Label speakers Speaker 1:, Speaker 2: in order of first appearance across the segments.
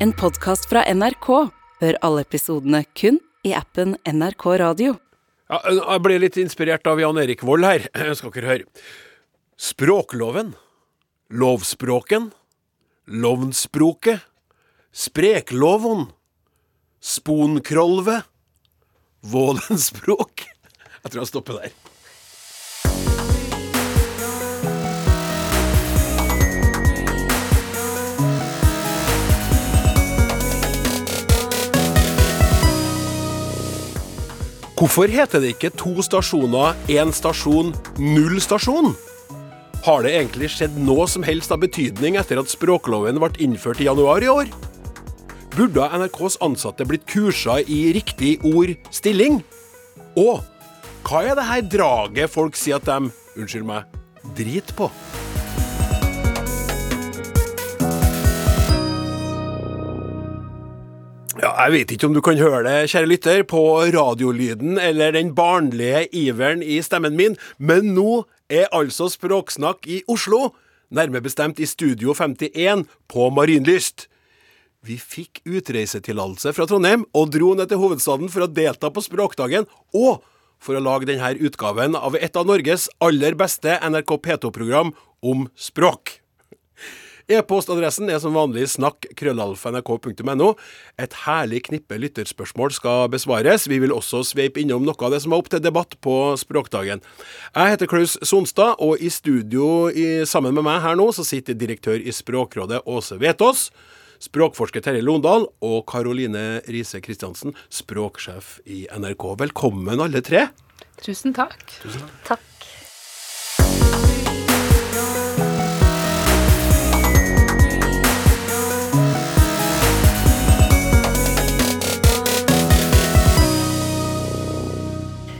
Speaker 1: En podkast fra NRK. Hør alle episodene kun i appen NRK Radio.
Speaker 2: Ja, jeg ble litt inspirert av Jan Erik Vold her. jeg Skal dere høre. Språkloven. Lovspråken. Lovnspråket. Sprekloven. Sponkrolve. Vålenspråk. Jeg tror jeg stopper der. Hvorfor heter det ikke to stasjoner, én stasjon, null stasjon? Har det egentlig skjedd noe som helst av betydning etter at språkloven ble innført i januar i år? Burde NRKs ansatte blitt kursa i riktig ord stilling? Og hva er det her draget folk sier at de, unnskyld meg, driter på? Ja, jeg vet ikke om du kan høre det, kjære lytter, på radiolyden eller den barnlige iveren i stemmen min, men nå er altså Språksnakk i Oslo, nærmere bestemt i Studio 51 på Marienlyst. Vi fikk utreisetillatelse fra Trondheim og dro ned til hovedstaden for å delta på Språkdagen, og for å lage denne utgaven av et av Norges aller beste NRK P2-program om språk. E-postadressen er som vanlig snakk.krøllalf.nrk.no. Et herlig knippe lytterspørsmål skal besvares. Vi vil også sveipe innom noe av det som er opp til debatt på Språkdagen. Jeg heter Klaus Sonstad, og i studio i, sammen med meg her nå så sitter direktør i Språkrådet Åse Vetås. Språkforsker Terje Londal og Karoline Riise Kristiansen, språksjef i NRK. Velkommen alle tre.
Speaker 3: Tusen takk.
Speaker 2: Tusen takk.
Speaker 3: takk.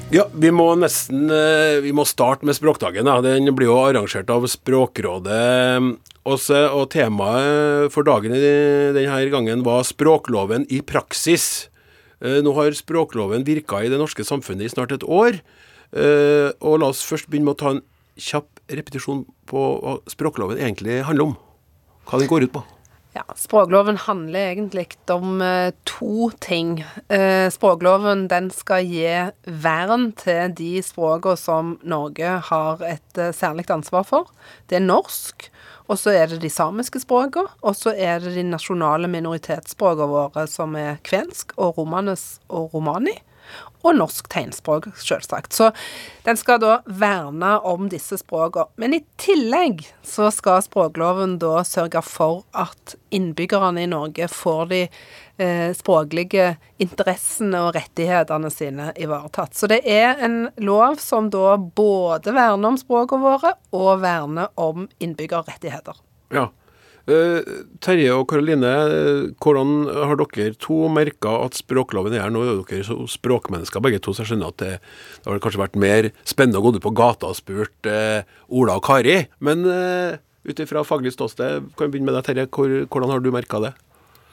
Speaker 2: Ja, vi må nesten eh, Vi må starte med Språkdagen. Da. Den blir jo arrangert av Språkrådet. Også, og temaet for dagen denne gangen var språkloven i praksis. Eh, nå har språkloven virka i det norske samfunnet i snart et år. Eh, og la oss først begynne med å ta en kjapp repetisjon på hva språkloven egentlig handler om. Hva den går ut på.
Speaker 3: Ja, Språkloven handler egentlig om eh, to ting. Eh, språkloven den skal gi vern til de språkene som Norge har et eh, særlig ansvar for. Det er norsk, og så er det de samiske språkene, og så er det de nasjonale minoritetsspråkene våre, som er kvensk og romanes og romani og norsk tegnspråk, selvsagt. Så den skal da verne om disse språkene. Men i tillegg så skal språkloven da sørge for at innbyggerne i Norge får de eh, språklige interessene og rettighetene sine ivaretatt. Så det er en lov som da både verner om språkene våre og verner om innbyggerrettigheter.
Speaker 2: Ja, Terje og Karoline, hvordan har dere to merka at språkloven er her? Nå er dere språkmennesker begge to, så jeg skjønner at det, det har kanskje vært mer spennende å gå ut på gata og spurt eh, Ola og Kari. Men eh, ut ifra faglig ståsted, kan vi begynne med deg, Terje. Hvor, hvordan har du merka det?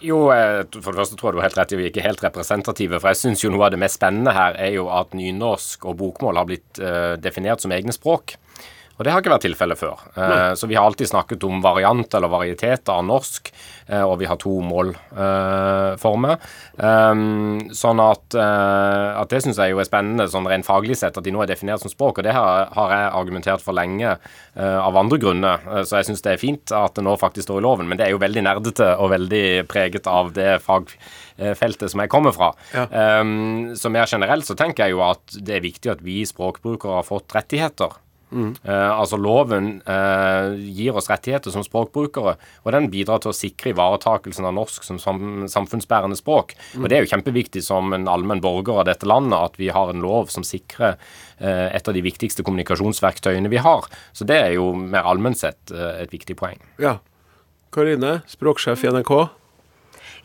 Speaker 4: Jo, for det første tror jeg du har helt rett i vi er ikke helt representative. For jeg syns jo noe av det mest spennende her er jo at nynorsk og bokmål har blitt definert som egne språk. Og det har ikke vært tilfellet før. Eh, så vi har alltid snakket om variant eller varieteter av norsk, eh, og vi har to målformer. Eh, sånn at, eh, at det syns jeg jo er spennende sånn rent faglig sett, at de nå er definert som språk. Og det har, har jeg argumentert for lenge eh, av andre grunner, så jeg syns det er fint at det nå faktisk står i loven. Men det er jo veldig nerdete og veldig preget av det fagfeltet som jeg kommer fra.
Speaker 2: Ja.
Speaker 4: så mer generelt så tenker jeg jo at det er viktig at vi språkbrukere har fått rettigheter. Mm. Eh, altså Loven eh, gir oss rettigheter som språkbrukere, og den bidrar til å sikre ivaretakelsen av norsk som sam samfunnsbærende språk. Mm. Og Det er jo kjempeviktig som en allmenn borger av dette landet at vi har en lov som sikrer eh, et av de viktigste kommunikasjonsverktøyene vi har. Så det er jo mer allment sett eh, et viktig poeng.
Speaker 2: Ja. Karine, språksjef i NRK.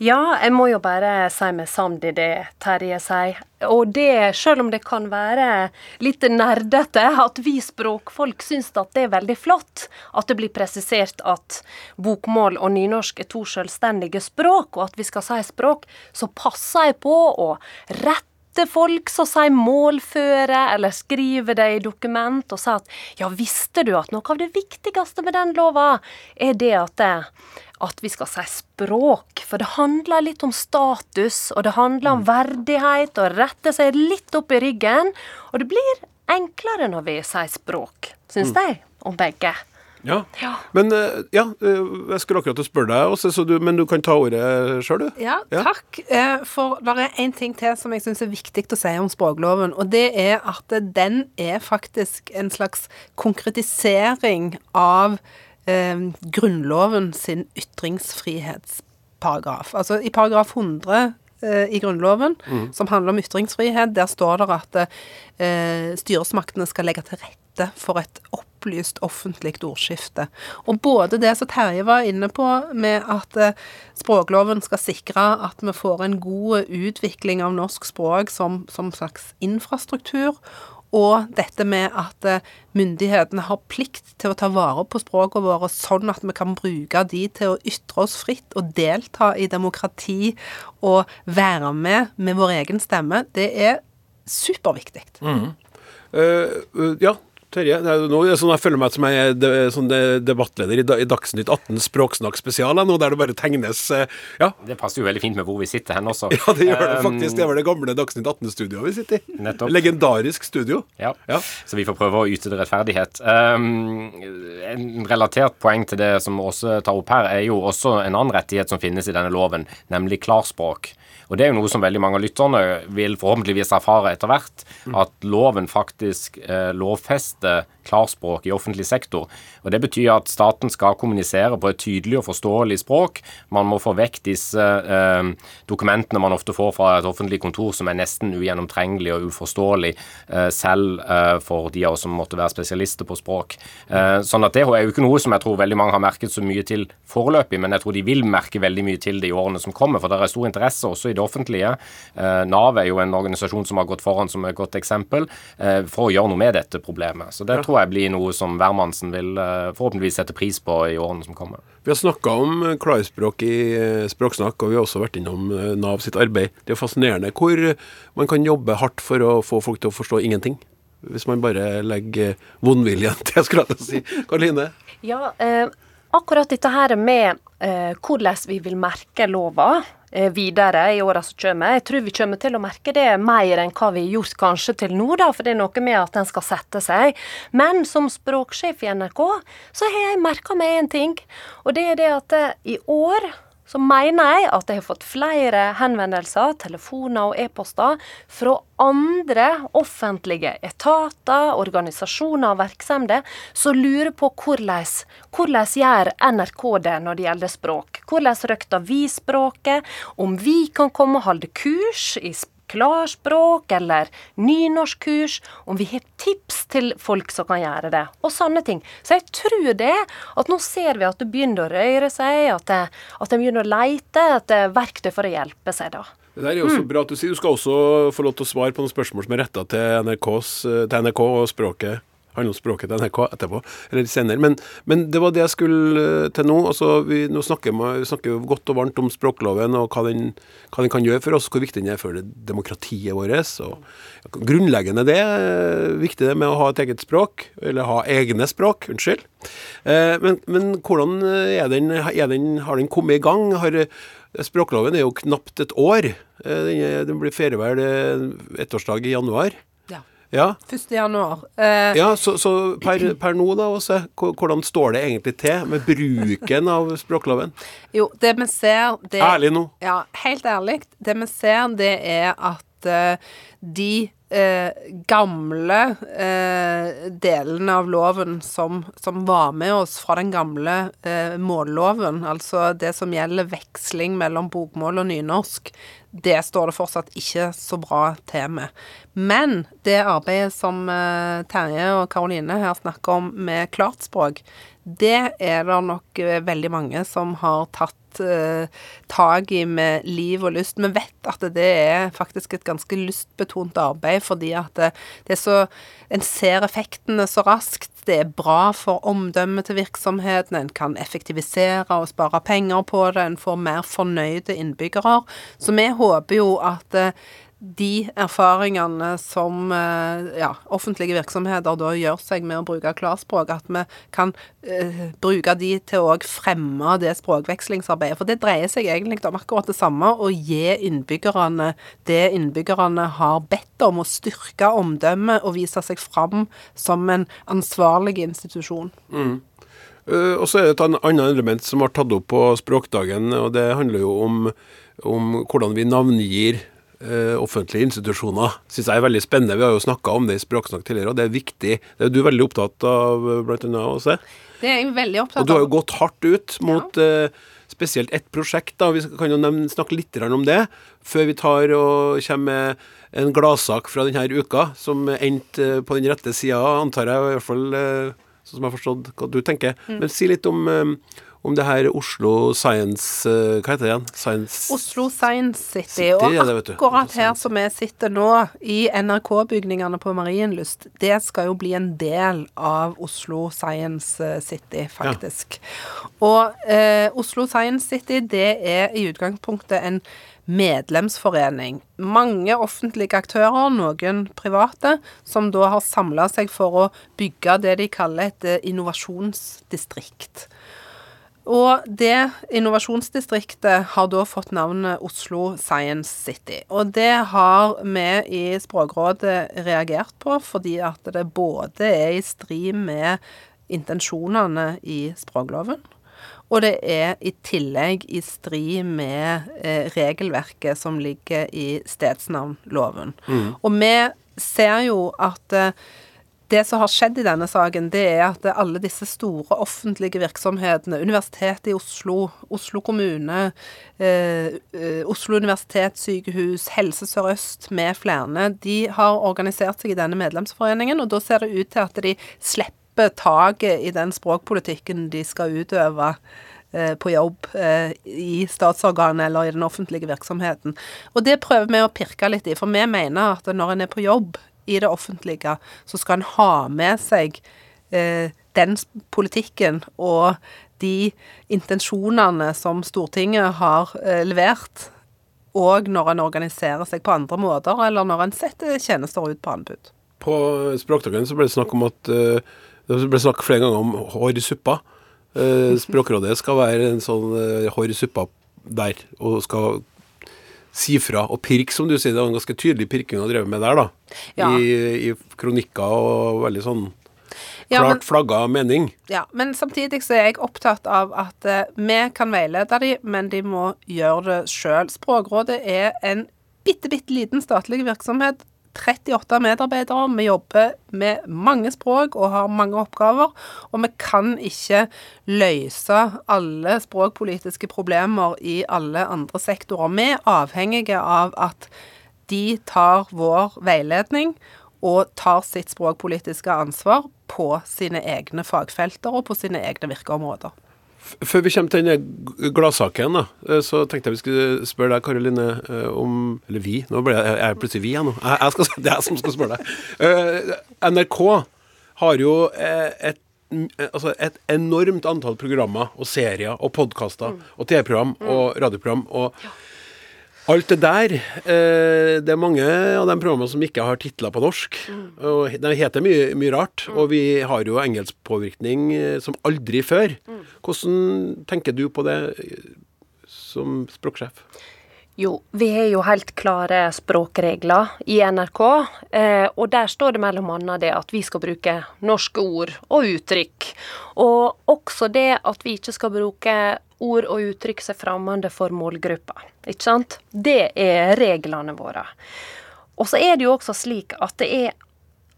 Speaker 5: Ja, jeg må jo bare si meg samd i det Terje sier. Og det, selv om det kan være litt nerdete, at vi språkfolk syns at det er veldig flott at det blir presisert at bokmål og nynorsk er to selvstendige språk, og at vi skal si språk, så passer jeg på å rette folk som sier målføre, eller skriver det i dokument, og sier at ja, visste du at noe av det viktigste med den lova er det at det, at vi skal si språk. For det handler litt om status, og det handler om verdighet, og rette seg litt opp i ryggen. Og det blir enklere når vi sier språk, syns jeg, om begge.
Speaker 2: Ja.
Speaker 5: Ja.
Speaker 2: Men eh, ja, eh, jeg skulle akkurat spørre deg, også, så du, men du kan ta ordet sjøl, du.
Speaker 3: Ja, takk. Eh, For det er én ting til som jeg syns er viktig å si om språkloven, og det er at den er faktisk en slags konkretisering av eh, Grunnloven sin ytringsfrihetsparagraf. Altså i paragraf 100 eh, i Grunnloven, som handler om ytringsfrihet, der står det at eh, styresmaktene skal legge til rette for et opplyst offentlig ordskifte. Og både det som Terje var inne på, med at eh, språkloven skal sikre at vi får en god utvikling av norsk språk som, som slags infrastruktur, og dette med at eh, myndighetene har plikt til å ta vare på språkene våre, sånn at vi kan bruke de til å ytre oss fritt og delta i demokrati og være med med vår egen stemme, det er superviktig.
Speaker 2: Eh, uh, ja, Terje. Det er nå det er sånn jeg føler meg som jeg er de, sånn de, debattleder i, i Dagsnytt 18 Språksnakk spesial, nå der det bare tegnes eh, Ja,
Speaker 4: Det passer jo veldig fint med hvor vi sitter hen også.
Speaker 2: ja det gjør det
Speaker 4: Um,
Speaker 2: faktisk. Det var det gamle Dagsnytt 18-studioet vi sitter i.
Speaker 4: Nettopp.
Speaker 2: Legendarisk studio.
Speaker 4: Ja.
Speaker 2: Ja.
Speaker 4: Så vi får prøve å yte det rettferdighet. Um, en relatert poeng til det som Åse tar opp her, er jo også en annen rettighet som finnes i denne loven, nemlig klarspråk. Og det er jo noe som veldig mange av lytterne vil forhåpentligvis erfare etter hvert, at loven faktisk eh, lovfester klarspråk i offentlig sektor. Og Det betyr at staten skal kommunisere på et tydelig og forståelig språk. Man må få vekk disse eh, dokumentene man ofte får fra et offentlig kontor som er nesten ugjennomtrengelig og uforståelig, eh, selv eh, for de av oss som måtte være spesialister på språk. Eh, sånn at Det er jo ikke noe som jeg tror veldig mange har merket så mye til foreløpig, men jeg tror de vil merke veldig mye til det i årene som kommer, for det er stor interesse også i det offentlige. Eh, Nav er jo en organisasjon som har gått foran som et godt eksempel eh, for å gjøre noe med dette problemet. Så det tror jeg blir noe som hvermannsen vil eh, forhåpentligvis sette pris på i årene som kommer.
Speaker 2: Vi har snakka om eh, klarspråk i eh, Språksnakk, og vi har også vært innom Nav sitt arbeid. Det er fascinerende hvor man kan jobbe hardt for å få folk til å forstå ingenting. Hvis man bare legger vondviljen til, skulle jeg til å si. Karoline?
Speaker 5: Ja, eh, akkurat dette her med eh, hvordan vi vil merke lova videre i åra som kommer. Jeg tror vi kommer til å merke det mer enn hva vi har gjort kanskje til nå, da, for det er noe med at den skal sette seg. Men som språksjef i NRK så har jeg merka meg én ting, og det er det at eh, i år så mener jeg at jeg har fått flere henvendelser, telefoner og e-poster fra andre offentlige etater, organisasjoner og virksomheter som lurer på hvordan, hvordan gjør NRK det når det gjelder språk. Hvordan røkter vi språket? Om vi kan komme og holde kurs i språk klarspråk eller nynorskkurs, om vi har tips til folk som kan gjøre det, og sånne ting. Så jeg tror det, at nå ser vi at det begynner å røre seg, at det, at det begynner å leite etter verktøy for å hjelpe seg, da.
Speaker 2: Det der er jo så bra at du sier. Du skal også få lov til å svare på noen spørsmål som er retta til, til NRK og språket. Handler om språket til NRK etterpå, eller senere. Men, men det var det jeg skulle eh, til nå. Altså, vi, nå snakker vi snakker godt og varmt om språkloven og hva den, hva den kan gjøre for oss, hvor viktig den er for det demokratiet vårt. Og grunnleggende det er viktig det med å ha et eget språk, eller ha egne språk. Unnskyld. Eh, men, men hvordan er den, er den, har den kommet i gang? Har, Språkloven er jo knapt et år. Eh, Den, den blir feirer vel eh, ettårsdag i januar.
Speaker 3: Ja.
Speaker 2: Ja,
Speaker 3: 1. januar. Eh,
Speaker 2: ja så, så per, per nå, da, Åse, hvordan står det egentlig til med bruken av språkloven?
Speaker 3: Jo, det vi ser det,
Speaker 2: Ærlig nå.
Speaker 3: Ja, helt ærlig. Det vi ser, det er at uh, de uh, gamle uh, delene av loven som, som var med oss fra den gamle eh, målloven, altså det som gjelder veksling mellom bokmål og nynorsk, det står det fortsatt ikke så bra til med. Men det arbeidet som eh, Terje og Karoline her snakker om med klartspråk, det er det nok eh, veldig mange som har tatt eh, tak i med liv og lyst. Vi vet at det er faktisk et ganske lystbetont arbeid, fordi at det er så En ser effektene så raskt. Det er bra for omdømmet til virksomheten. En kan effektivisere og spare penger på det. En får mer fornøyde innbyggere. Så vi håper jo at eh, de erfaringene som eh, ja, offentlige virksomheter da gjør seg med å bruke klarspråk, at vi kan uh, bruke de til å fremme det språkvekslingsarbeidet. For det dreier seg egentlig om akkurat det samme, å gi innbyggerne det innbyggerne har bedt om, å styrke omdømmet og vise seg fram som en ansvarlig institusjon.
Speaker 2: Mm. Uh, og så er det et annet element som har tatt opp på språkdagen, og det handler jo om, om hvordan vi navngir uh, offentlige institusjoner. Syns jeg er veldig spennende. Vi har jo snakka om det i Språksnakk tidligere, og det er viktig. Det er du veldig opptatt av, blant annet, også?
Speaker 3: Det er jeg veldig opptatt av.
Speaker 2: Og du har jo gått hardt ut mot ja. uh, spesielt ett prosjekt. da, Vi kan jo nevne, snakke litt om det, før vi tar og kommer med en gladsak fra denne uka, som endte på den rette sida, antar jeg. i hvert fall sånn som jeg har forstått hva du tenker. Mm. Men si litt om, eh, om det her Oslo Science eh, Hva heter det igjen? Science
Speaker 3: Oslo Science City. City og ja, akkurat her som vi sitter nå, i NRK-bygningene på Marienlyst, det skal jo bli en del av Oslo Science eh, City, faktisk. Ja. Og eh, Oslo Science City, det er i utgangspunktet en medlemsforening. Mange offentlige aktører, noen private, som da har samla seg for å bygge det de kaller et eh, innovasjonsdistrikt. Og det innovasjonsdistriktet har da fått navnet Oslo Science City. Og det har vi i Språkrådet reagert på, fordi at det både er i strid med intensjonene i språkloven, og det er i tillegg i strid med eh, regelverket som ligger i stedsnavnloven. Mm. Og vi ser jo at eh, det som har skjedd i denne saken, det er at alle disse store offentlige virksomhetene, Universitetet i Oslo, Oslo kommune, eh, eh Oslo universitetssykehus, Helse Sør-Øst med flere, de har organisert seg i denne medlemsforeningen, og da ser det ut til at de slipper taket i den språkpolitikken de skal utøve eh, på jobb eh, i statsorganet eller i den offentlige virksomheten. Og det prøver vi å pirke litt i, for vi mener at når en er på jobb i det offentlige, så skal en ha med seg eh, den politikken og de intensjonene som Stortinget har levert, og når en organiserer seg på andre måter, eller når en setter tjenester ut på anbud.
Speaker 2: På Språkdagen så ble det snakk om at eh, det ble snakket flere ganger om hår i suppa. Eh, Språkrådet skal være en sånn eh, hår i suppa der, og skal si fra og pirke, som du sier. Det var en ganske tydelig pirking å dreve med der, da. Ja. I, I, kronikker og veldig sånn klart ja, men, flagga mening.
Speaker 3: Ja, men samtidig så er jeg opptatt av at uh, vi kan veilede dem, men de må gjøre det sjøl. Språkrådet er en bitte, bitte liten statlig virksomhet 38 medarbeidere. Vi jobber med mange språk og har mange oppgaver. Og vi kan ikke løse alle språkpolitiske problemer i alle andre sektorer. Vi er avhengige av at de tar vår veiledning og tar sitt språkpolitiske ansvar på sine egne fagfelter og på sine egne virkeområder.
Speaker 2: Før vi kommer til denne gladsaken, eh, så tenkte jeg vi skulle spørre deg, Karoline, eh, om Eller vi. Nå ble jeg, jeg plutselig vi, jeg nå. Jeg skal, det er jeg som skal spørre deg. Uh, NRK har jo et, altså et enormt antall programmer og serier og podkaster mm. og TV-program mm. og radioprogram. og Alt det der eh, Det er mange av de programmene som ikke har titler på norsk. Mm. og De heter mye, mye rart. Mm. Og vi har jo engelskpåvirkning eh, som aldri før. Mm. Hvordan tenker du på det eh, som språksjef?
Speaker 5: Jo, vi har jo helt klare språkregler i NRK. Eh, og der står det bl.a. det at vi skal bruke norske ord og uttrykk. Og også det at vi ikke skal bruke ord og uttrykk som er fremmede for målgruppa. Ikke sant? Det er reglene våre. Og så er det jo også slik at det er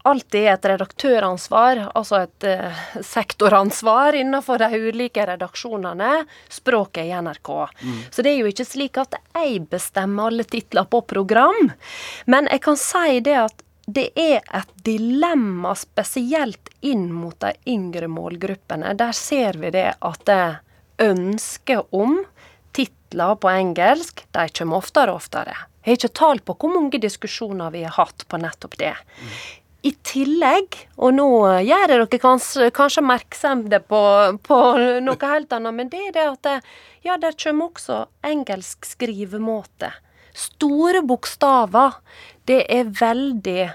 Speaker 5: alltid et redaktøransvar, altså et eh, sektoransvar innenfor de ulike redaksjonene, språket i NRK. Mm. Så det er jo ikke slik at jeg bestemmer alle titler på program. Men jeg kan si det at det er et dilemma spesielt inn mot de yngre målgruppene. Der ser vi det at det, ønsket om titler på engelsk, de kommer oftere og oftere. Jeg har ikke tall på hvor mange diskusjoner vi har hatt på nettopp det. I tillegg, og nå gjør dere kanskje, kanskje oppmerksomme på, på, noe helt annet, men det er det at det, ja, der kommer også engelsk skrivemåte. Store bokstaver, det er veldig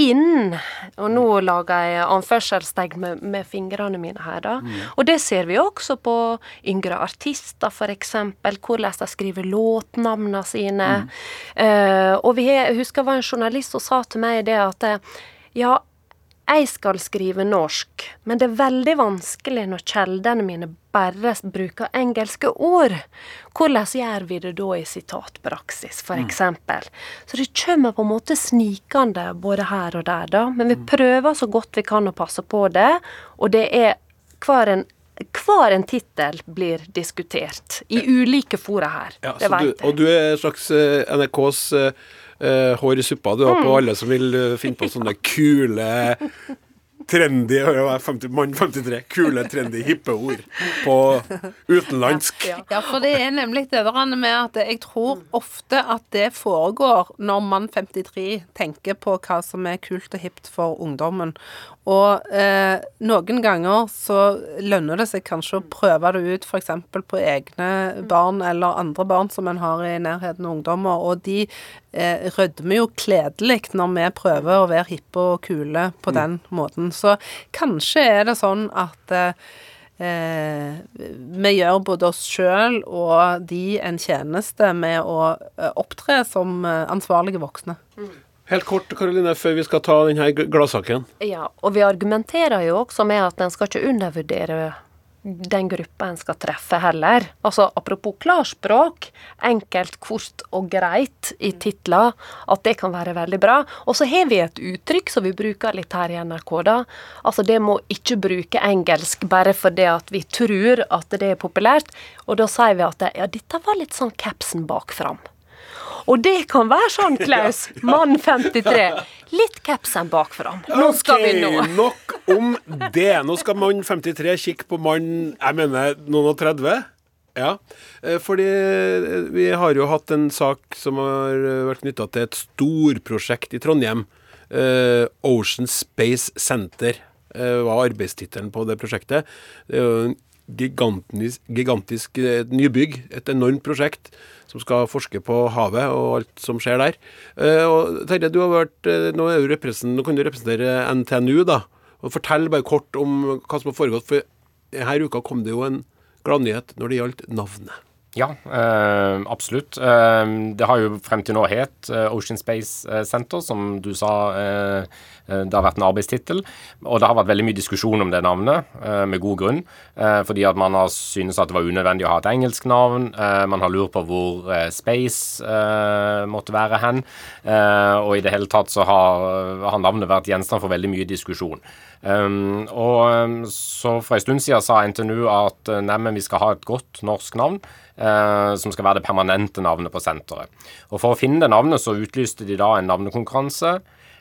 Speaker 5: inn Og nå lager jeg anførselstegn med, med fingrene mine her, da. Og det ser vi også på yngre artister, f.eks. Hvordan de skriver låtnavnene sine. Eh, og vi jeg husker det var en journalist som sa til meg det at ja, jeg skal skrive norsk, men det er veldig vanskelig når kjeldene mine bare bruker engelske ord. Hvordan gjør vi det da i sitatpraksis, f.eks.? Så det kommer på en måte snikende både her og der, da. Men vi prøver så godt vi kan å passe på det, og det er hver en hver en tittel blir diskutert i ulike fora her.
Speaker 2: Ja,
Speaker 5: det
Speaker 2: så
Speaker 5: vet jeg.
Speaker 2: og du er en slags eh, NRKs eh, eh, hår i suppa. Du har
Speaker 5: Mm.
Speaker 2: på alle som vil eh, finne på sånne kule Trendy hører jeg 50, mann 53. Kule, trendy, hippe ord på utenlandsk.
Speaker 3: Ja, for det er nemlig det der med at jeg tror ofte at det foregår når mann 53 tenker på hva som er kult og hipt for ungdommen. Og eh, noen ganger så lønner det seg kanskje å prøve det ut f.eks. på egne barn eller andre barn som en har i nærheten av ungdommer, og de eh, rødmer jo kledelig når vi prøver å være hippe og kule på den måten. Så kanskje er det sånn at eh, Eh, vi gjør både oss sjøl og de en tjeneste med å eh, opptre som eh, ansvarlige voksne.
Speaker 2: Helt kort, Karoline, før vi skal ta denne gladsaken.
Speaker 5: Ja, og vi argumenterer jo også med at en skal ikke undervurdere den gruppa en skal treffe heller. Altså apropos klarspråk, enkelt, kort og greit i titler, at det kan være veldig bra. Og så har vi et uttrykk som vi bruker litt her i NRK, da. Altså det må ikke bruke engelsk bare fordi at vi tror at det er populært. Og da sier vi at ja, dette var litt sånn capsen bak fram. Og det kan være sånn, Klaus, mann 53. Litt capsen bak fram. Nå skal vi nå.
Speaker 2: Ok, Nok om det. Nå skal mann 53 kikke på mann jeg mener noen og 30. Ja, eh, fordi eh, vi har jo hatt en sak som har eh, vært knytta til et storprosjekt i Trondheim. Ocean Space Center var arbeidstittelen på det prosjektet. Det er jo en gigantisk, gigantisk nybygg, et enormt prosjekt som skal forske på havet og alt som skjer der. Eh, og Terje, du har vært, eh, nå, er du nå kan du representere NTNU, da. Og Fortell bare kort om hva som har foregått. For denne uka kom det jo en gladnyhet når det gjaldt navnet.
Speaker 4: Ja, øh, absolutt. Eh, det har jo frem til nå het eh, Ocean Space Center, som du sa. Eh, det har vært en arbeidstittel. Og det har vært veldig mye diskusjon om det navnet, med god grunn. Fordi at man har synes at det var unødvendig å ha et engelsk navn. Man har lurt på hvor Space måtte være hen. Og i det hele tatt så har, navnet vært gjenstand for veldig mye diskusjon. Og så For en stund siden sa NTNU at neimen vi skal ha et godt norsk navn. Uh, som skal være det permanente navnet på senteret. Og For å finne det navnet så utlyste de da en navnekonkurranse.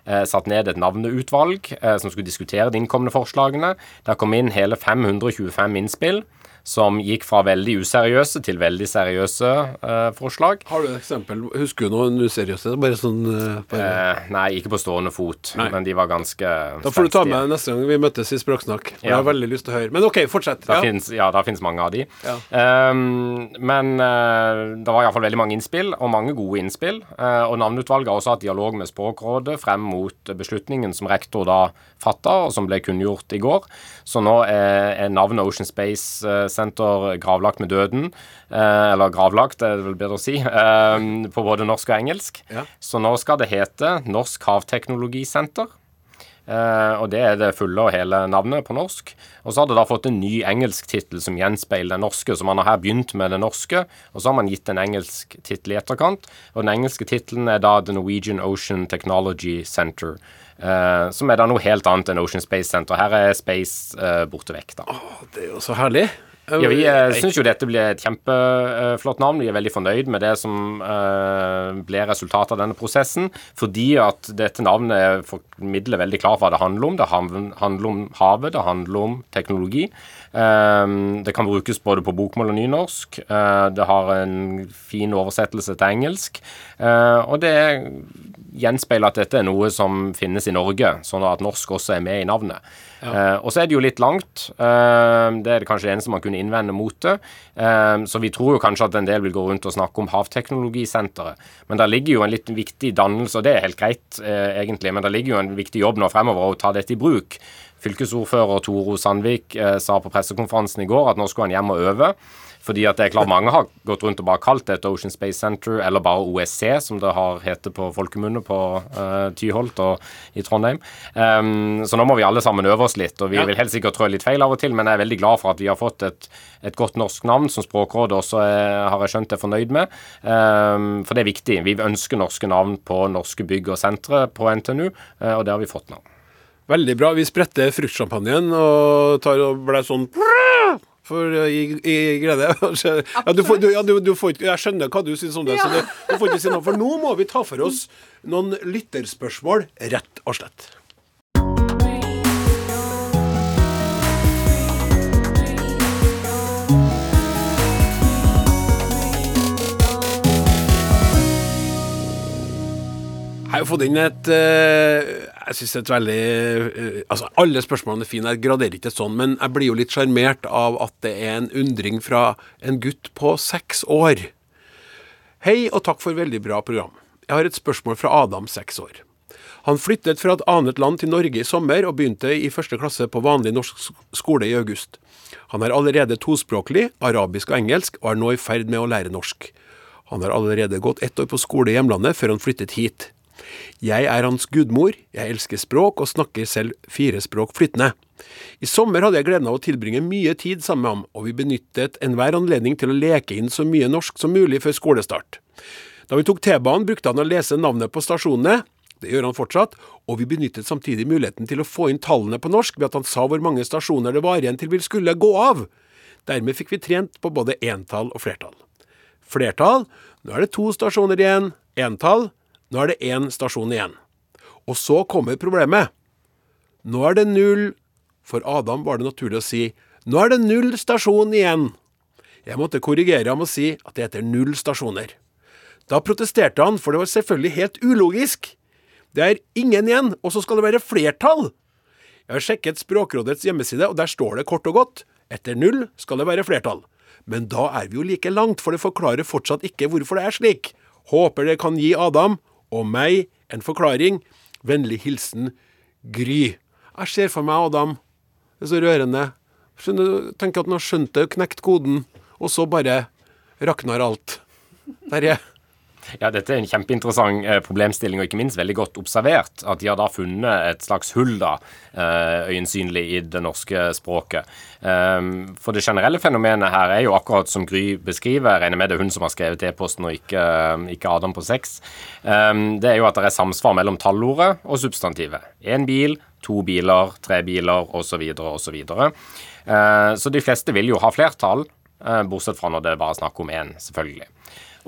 Speaker 4: Eh, satt ned et navneutvalg eh, som skulle diskutere de innkomne forslagene. Der kom inn hele 525 innspill. Som gikk fra veldig useriøse til veldig seriøse eh, forslag.
Speaker 2: Har du et eksempel? Husker du noen useriøse? Bare sånn eh, bare.
Speaker 4: Eh, nei, ikke på stående fot,
Speaker 2: Nei.
Speaker 4: men de var ganske
Speaker 2: Da får du ta med neste gang vi møtes i Språksnakk. Ja. Jeg har veldig lyst til å høre. Men OK, fortsett.
Speaker 4: Da
Speaker 2: Ja.
Speaker 4: finnes, ja, det finnes mange av de.
Speaker 2: Ja.
Speaker 4: Ehm, men eh, det var iallfall veldig mange innspill, og mange gode innspill. Eh, og navneutvalget har også hatt dialog med Språkrådet frem mot beslutningen som rektor da fatta, og som ble kunngjort i går. Så nå er, er navnet Ocean Space eh, Center gravlagt med døden. Eh, eller gravlagt, er det vel bedre å si. eh, på både norsk og engelsk.
Speaker 2: Ja.
Speaker 4: Så nå skal det hete Norsk havteknologisenter. Eh, og det er det fulle og hele navnet på norsk. Og så har det da fått en ny engelsk tittel som gjenspeiler den norske. Så man har her begynt med det norske, og så har man gitt en engelsk tittel i etterkant. Og den engelske tittelen er da The Norwegian Ocean Technology Center. Uh, som er da noe helt annet enn Ocean Space Center. Her er space uh, borte vekk, da.
Speaker 2: Det er jo så herlig.
Speaker 4: Ja, Vi uh, syns jo dette blir et kjempeflott navn. Vi er veldig fornøyd med det som eh, ble resultatet av denne prosessen. Fordi at dette navnet formidler veldig klart hva det handler om. Det handler om havet, det handler om teknologi. Eh, det kan brukes både på bokmål og nynorsk. Eh, det har en fin oversettelse til engelsk. Eh, og det gjenspeiler at dette er noe som finnes i Norge, sånn at norsk også er med i navnet. Eh, og så er det jo litt langt. Eh, det er det kanskje det eneste man kunne innvende mot det. Eh, så vi tror jo kanskje at en del vil gå rundt og snakke om Havteknologisenteret. Men der ligger jo en litt viktig dannelse, og det er helt greit eh, egentlig, men der ligger jo en viktig jobb nå fremover å ta dette i bruk. Fylkesordfører Toro Sandvik sa på pressekonferansen i går at nå skulle han hjem og øve. Fordi at det er klart Mange har gått rundt og bare kalt det et Ocean Space Center, eller bare OSC, som det har hete på folkemunne på uh, Tyholt og i Trondheim. Um, så nå må vi alle sammen øve oss litt. og Vi ja. vil helt sikkert trå litt feil av og til, men jeg er veldig glad for at vi har fått et, et godt norsk navn, som Språkrådet også er, har jeg skjønt er fornøyd med. Um, for det er viktig. Vi ønsker norske navn på norske bygg og sentre på NTNU, uh, og det har vi fått nå.
Speaker 2: Veldig bra. Vi spretter fruktsjampanjen og tar og ble sånn for i, gi glede. Ja, du får, du, ja, du, du får, jeg skjønner hva du syns om det, ja. så du, får ikke si noe. For nå må vi ta for oss noen lytterspørsmål, rett og slett. Har fått inn et uh, jeg syns et veldig uh, Altså, alle spørsmålene er fine, jeg graderer ikke sånn, men jeg blir jo litt sjarmert av at det er en undring fra en gutt på seks år. Hei, og takk for veldig bra program. Jeg har et spørsmål fra Adam, seks år. Han flyttet fra et annet land til Norge i sommer, og begynte i første klasse på vanlig norsk skole i august. Han er allerede tospråklig, arabisk og engelsk, og er nå i ferd med å lære norsk. Han har allerede gått ett år på skole i hjemlandet før han flyttet hit. Jeg er hans gudmor, jeg elsker språk og snakker selv fire språk flytende. I sommer hadde jeg gleden av å tilbringe mye tid sammen med ham, og vi benyttet enhver anledning til å leke inn så mye norsk som mulig før skolestart. Da vi tok T-banen, brukte han å lese navnet på stasjonene. Det gjør han fortsatt, og vi benyttet samtidig muligheten til å få inn tallene på norsk ved at han sa hvor mange stasjoner det var igjen til vi skulle gå av. Dermed fikk vi trent på både entall og flertall. Flertall, nå er det to stasjoner igjen. Entall, nå er det én stasjon igjen. Og så kommer problemet. Nå er det null For Adam var det naturlig å si nå er det null stasjon igjen. Jeg måtte korrigere ham og si at det heter null stasjoner. Da protesterte han, for det var selvfølgelig helt ulogisk. Det er ingen igjen, og så skal det være flertall. Jeg har sjekket Språkrådets hjemmeside, og der står det kort og godt etter null skal det være flertall. Men da er vi jo like langt, for det forklarer fortsatt ikke hvorfor det er slik. Håper det kan gi Adam og meg en forklaring. Vennlig hilsen Gry. Jeg ser for meg Adam. Det er så rørende. Skjønner, tenker at han har skjønt det, knekt koden, og så bare rakner alt. Terje?
Speaker 4: Ja, Dette er en kjempeinteressant eh, problemstilling, og ikke minst veldig godt observert. At de har da funnet et slags hull, da, eh, øyensynlig, i det norske språket. Ehm, for det generelle fenomenet her er jo akkurat som Gry beskriver, jeg regner med det er hun som har skrevet e-posten og ikke, ikke, Adam på sex, ehm, det er jo at det er samsvar mellom tallordet og substantivet. Én bil, to biler, tre biler osv. osv. Så, så de fleste vil jo ha flertall, eh, bortsett fra når det er bare snakk om én, selvfølgelig.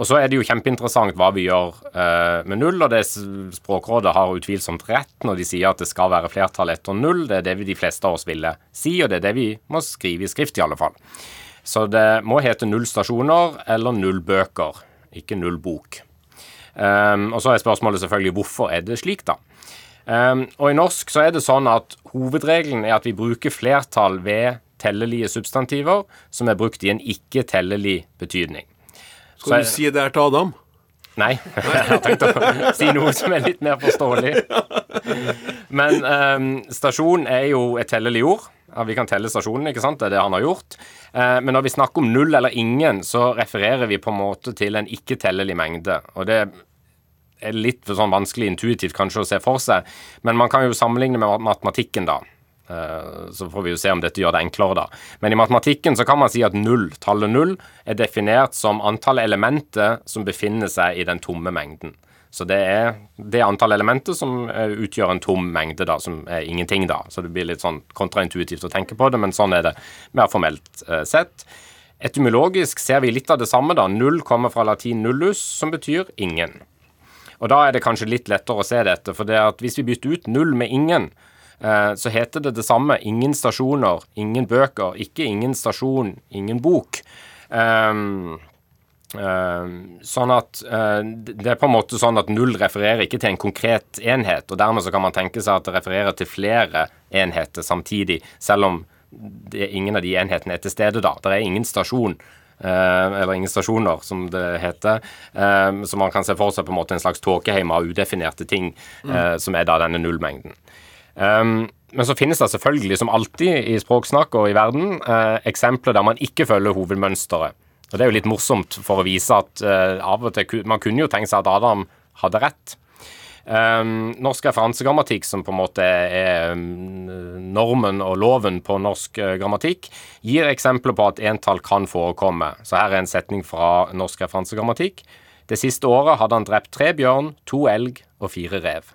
Speaker 4: Og så er det jo kjempeinteressant hva vi gjør eh, med null, og det Språkrådet har utvilsomt rett når de sier at det skal være flertall etter null. Det er det de fleste av oss ville si, og det er det vi må skrive i skrift, i alle fall. Så det må hete null stasjoner eller null bøker, ikke null bok. Um, og så er spørsmålet selvfølgelig hvorfor er det slik, da? Um, og i norsk så er det sånn at hovedregelen er at vi bruker flertall ved tellelige substantiver som er brukt i en ikke-tellelig betydning.
Speaker 2: Skal du si det her til Adam?
Speaker 4: Nei, jeg har tenkt å si noe som er litt mer forståelig. Men um, stasjon er jo et tellelig ord. Vi kan telle stasjonen, ikke sant? Det er det han har gjort. Uh, men når vi snakker om null eller ingen, så refererer vi på en måte til en ikke-tellelig mengde. Og det er litt sånn vanskelig intuitivt kanskje å se for seg, men man kan jo sammenligne med matematikken, da. Eh, så får vi jo se om dette gjør det enklere, da. Men i matematikken så kan man si at null, tallet null, er definert som antallet elementer som befinner seg i den tomme mengden. Så det er det antallet elementer som eh, utgjør en tom mengde, da, som er ingenting, da. Så det blir litt sånn kontraintuitivt å tenke på det, men sånn er det mer formelt eh, sett. Etymologisk ser vi litt av det samme, da. Null kommer fra latin nullus, som betyr ingen. Og da er det kanskje litt lettere å se dette, for det at hvis vi bytter ut null med ingen, så heter det det samme. Ingen stasjoner, ingen bøker. Ikke ingen stasjon, ingen bok. Um, Uh, sånn at uh, Det er på en måte sånn at null refererer ikke til en konkret enhet, og dermed så kan man tenke seg at det refererer til flere enheter samtidig, selv om det, ingen av de enhetene er til stede da. Det er ingen stasjon. Uh, eller ingen stasjoner, som det heter. Uh, så man kan se for seg på en måte en slags tåkeheim av udefinerte ting, uh, som er da denne nullmengden. Um, men så finnes det selvfølgelig, som alltid i språksnakk og i verden, eksempler der man ikke følger hovedmønsteret. Og Det er jo litt morsomt for å vise at av og til Man kunne jo tenke seg at Adam hadde rett. Um, norsk referansegrammatikk, som på en måte er um, normen og loven på norsk uh, grammatikk, gir eksempler på at entall kan forekomme. Så her er en setning fra norsk referansegrammatikk. Det siste året hadde han drept tre bjørn, to elg og fire rev.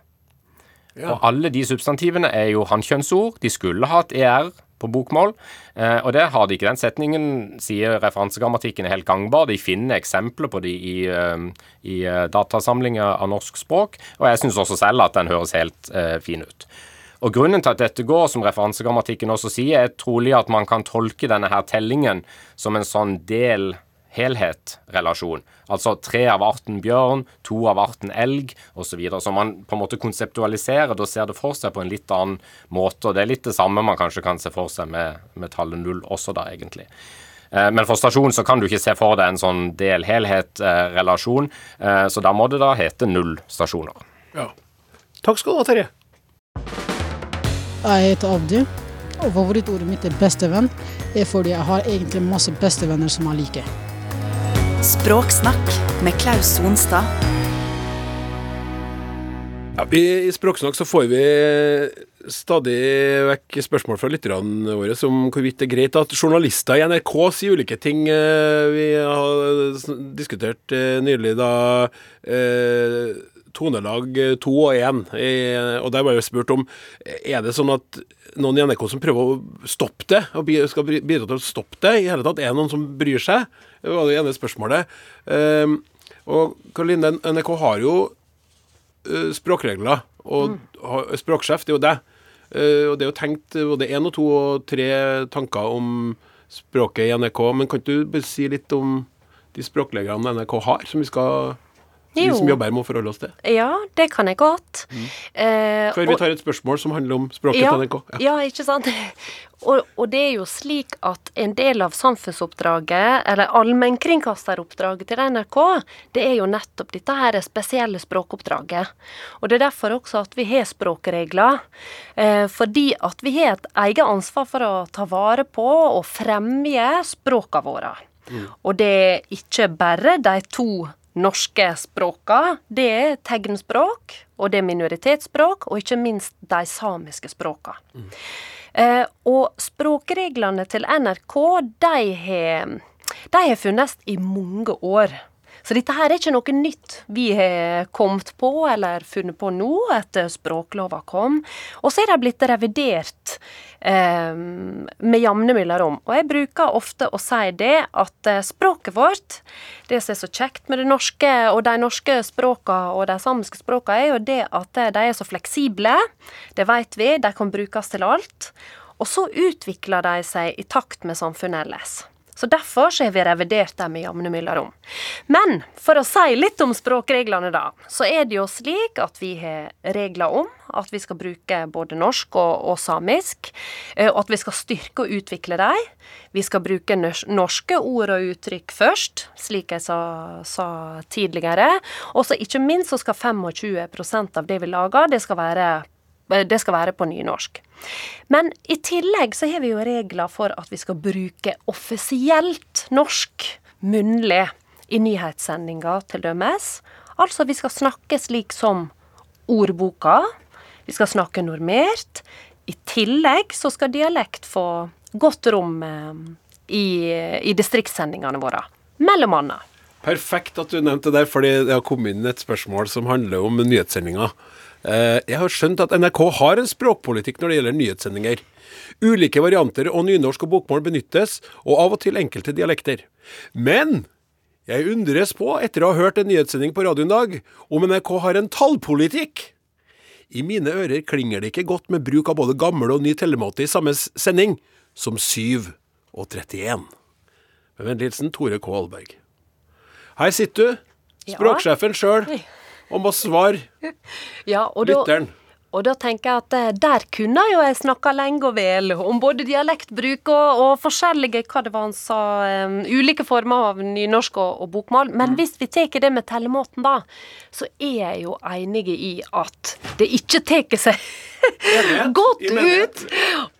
Speaker 4: Ja. Og alle de substantivene er jo hankjønnsord. De skulle hatt ER på bokmål. Eh, og det har de ikke. Den setningen sier referansegrammatikken er helt gangbar. De finner eksempler på de i, uh, i uh, datasamlinger av norsk språk, og jeg syns også selv at den høres helt eh, fin ut. Og Grunnen til at dette går, som referansegrammatikken også sier, er trolig at man kan tolke denne her tellingen som en sånn del helhet-relasjon. Altså tre av arten bjørn, to av arten elg osv. Så, videre. så man på en måte konseptualiserer det og ser det for seg på en litt annen måte. og Det er litt det samme man kanskje kan se for seg med, med tallet null også, da, egentlig. Eh, men for stasjon så kan du ikke se for deg en sånn del-helhet-relasjon, eh, så da må det da hete null stasjoner.
Speaker 2: Ja. Takk skal du ha, Terje.
Speaker 6: Jeg heter Abdi, og favorittordet mitt er bestevenn. Det er fordi jeg har egentlig masse bestevenner som jeg liker.
Speaker 1: Språksnakk med Klaus Sonstad.
Speaker 2: Ja, I Språksnakk så får vi stadig vekk spørsmål fra lytterne våre om hvorvidt det er greit at journalister i NRK sier ulike ting. Eh, vi har diskutert eh, nylig da eh, tonelag to og én, og der var jeg spurt om er det sånn at noen i NRK som prøver å stoppe det, og skal bidra til å stoppe det i hele tatt? Er det noen som bryr seg? Det var det ene spørsmålet. Um, og Karoline, NRK har jo uh, språkregler, og mm. språksjef, det er jo det. Uh, og det er jo tenkt både én og to og tre tanker om språket i NRK. Men kan ikke du si litt om de språkreglene NRK har, som vi skal vi som jobber her, må forholde oss til.
Speaker 5: Ja, det kan jeg godt. Mm.
Speaker 2: Eh, Før vi tar et spørsmål som handler om språket
Speaker 5: ja,
Speaker 2: til NRK.
Speaker 5: Ja. ja, ikke sant. Og, og, det er jo slik at en del av samfunnsoppdraget, eller allmennkringkasteroppdraget til NRK, det er jo nettopp dette her spesielle språkoppdraget. Og det er derfor også at vi har språkregler. Eh, fordi at vi har et eget ansvar for å ta vare på og fremje språka våre. Mm. Og det er ikke bare de to norske språka, det er tegnspråk, og det er minoritetsspråk, og ikke minst de samiske språka. Mm. Eh, og språkreglene til NRK, de har, de har funnes i mange år. Så dette her er ikke noe nytt vi har kommet på eller funnet på nå etter språklova kom. Og så er de blitt revidert eh, med jevne mellomrom. Og jeg bruker ofte å si det at eh, språket vårt, det som er så kjekt med det norske og de norske språkene og de samiske språkene, er jo det at eh, de er så fleksible. Det vet vi. De kan brukes til alt. Og så utvikler de seg i takt med samfunnet ellers. Så Derfor så har vi revidert dem med jevne mellomrom. Men for å si litt om språkreglene, da, så er det jo slik at vi har regler om at vi skal bruke både norsk og, og samisk, eh, og at vi skal styrke og utvikle dem. Vi skal bruke norske ord og uttrykk først, slik jeg sa, sa tidligere. Og så ikke minst så skal 25% av det vi lager, det skal være det skal være på nynorsk. Men i tillegg så har vi jo regler for at vi skal bruke offisielt norsk munnlig i nyhetssendinger, til dømes. Altså vi skal snakke slik som ordboka. Vi skal snakke normert. I tillegg så skal dialekt få godt rom eh, i, i distriktssendingene våre. Mellom annet.
Speaker 2: Perfekt at du nevnte det fordi det har kommet inn et spørsmål som handler om nyhetssendinga. Eh, jeg har skjønt at NRK har en språkpolitikk når det gjelder nyhetssendinger. Ulike varianter og nynorsk og bokmål benyttes, og av og til enkelte dialekter. Men jeg undres på, etter å ha hørt en nyhetssending på radioen dag, om NRK har en tallpolitikk. I mine ører klinger det ikke godt med bruk av både gammel og ny tellemåte i samme sending, som 7 og 31. Med vennlig hilsen Tore K. Alberg. Her sitter du, språksjefen sjøl og å svare
Speaker 5: ja,
Speaker 2: lytteren.
Speaker 5: Og da tenker jeg at eh, der kunne jo jeg snakka lenge og vel om både dialektbruk og, og forskjellige hva det var han sa, um, ulike former av nynorsk og, og bokmål. Men hvis vi tar det med tellemåten, da, så er jeg jo enig i at det ikke tar seg godt ut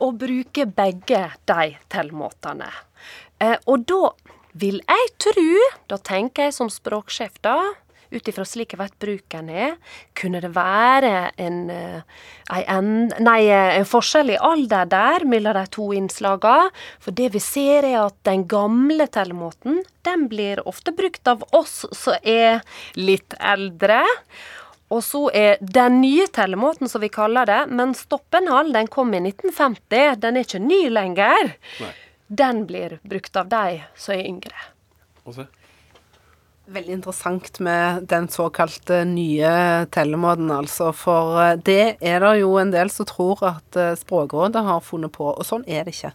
Speaker 5: å bruke begge de tellemåtene. Eh, og da vil jeg tru, da tenker jeg som språksjef da, ut ifra slik jeg vet bruken er, kunne det være en, eh, en, nei, eh, en forskjell i alder der mellom de to innslagene. For det vi ser er at den gamle tellemåten, den blir ofte brukt av oss som er litt eldre. Og så er den nye tellemåten, som vi kaller det, men Stoppenhall den kom i 1950, den er ikke ny lenger.
Speaker 2: Nei.
Speaker 5: Den blir brukt av de som er yngre.
Speaker 2: Og se.
Speaker 3: Veldig interessant med den såkalte nye tellemåten, altså. For eh, det er det jo en del som tror at eh, Språkrådet har funnet på, og sånn er det ikke.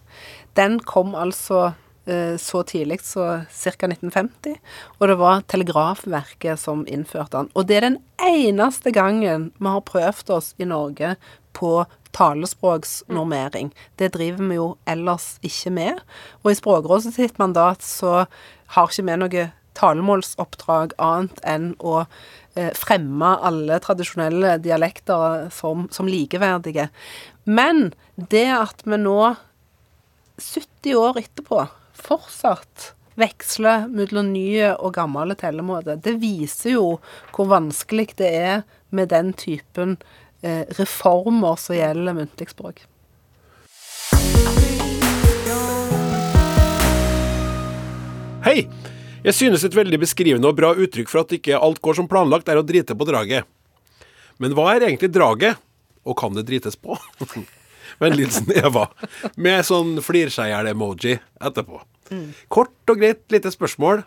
Speaker 3: Den kom altså eh, så tidlig som ca. 1950, og det var Telegrafverket som innførte den. Og det er den eneste gangen vi har prøvd oss i Norge på talespråksnormering. Det driver vi jo ellers ikke med. Og i Språkrådet sitt mandat så har ikke vi noe talemålsoppdrag annet enn å eh, fremme alle tradisjonelle dialekter som, som likeverdige. Men det at vi nå, 70 år etterpå, fortsatt veksler mellom nye og gamle tellemåter, det viser jo hvor vanskelig det er med den typen eh, reformer som gjelder muntlig språk.
Speaker 2: Hei! Jeg synes et veldig beskrivende og bra uttrykk for at ikke alt går som planlagt, er å drite på draget. Men hva er egentlig draget, og kan det drites på? Vennligsen Eva, med sånn flirseier-emoji etterpå. Kort og greit lite spørsmål,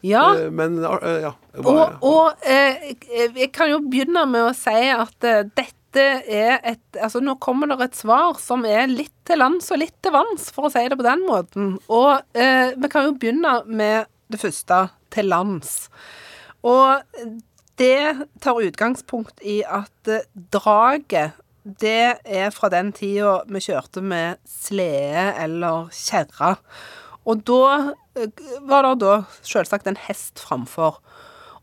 Speaker 3: Ja,
Speaker 2: eh, men eh, ja.
Speaker 3: Og, og eh, jeg kan jo begynne med å si at eh, dette er et Altså, nå kommer det et svar som er litt til lands og litt til vanns, for å si det på den måten. Og eh, vi kan jo begynne med det første, til lands. Og det tar utgangspunkt i at eh, draget det er fra den tida vi kjørte med slede eller kjerre. Og da eh, var det da selvsagt en hest framfor.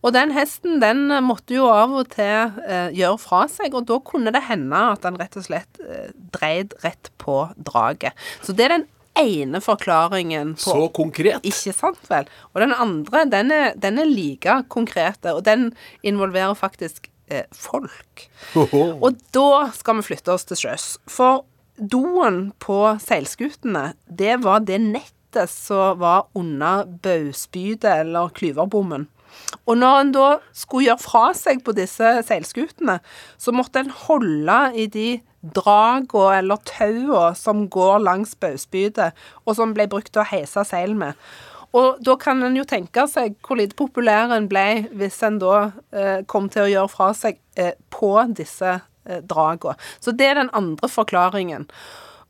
Speaker 3: Og den hesten den måtte jo av og til eh, gjøre fra seg, og da kunne det hende at den rett og slett eh, dreid rett på draget. Så det er den ene forklaringen på
Speaker 2: Så konkret.
Speaker 3: Ikke sant vel? Og den andre, den er, den er like konkret, og den involverer faktisk eh, folk. Og da skal vi flytte oss til sjøs. For doen på seilskutene, det var det nettet som var under bauspydet eller klyverbommen. Og når en da skulle gjøre fra seg på disse seilskutene, så måtte en holde i de dragene eller taua som går langs baugspydet, og som ble brukt til å heise seil med. Og da kan en jo tenke seg hvor lite populær en ble hvis en da eh, kom til å gjøre fra seg eh, på disse eh, dragene. Så det er den andre forklaringen.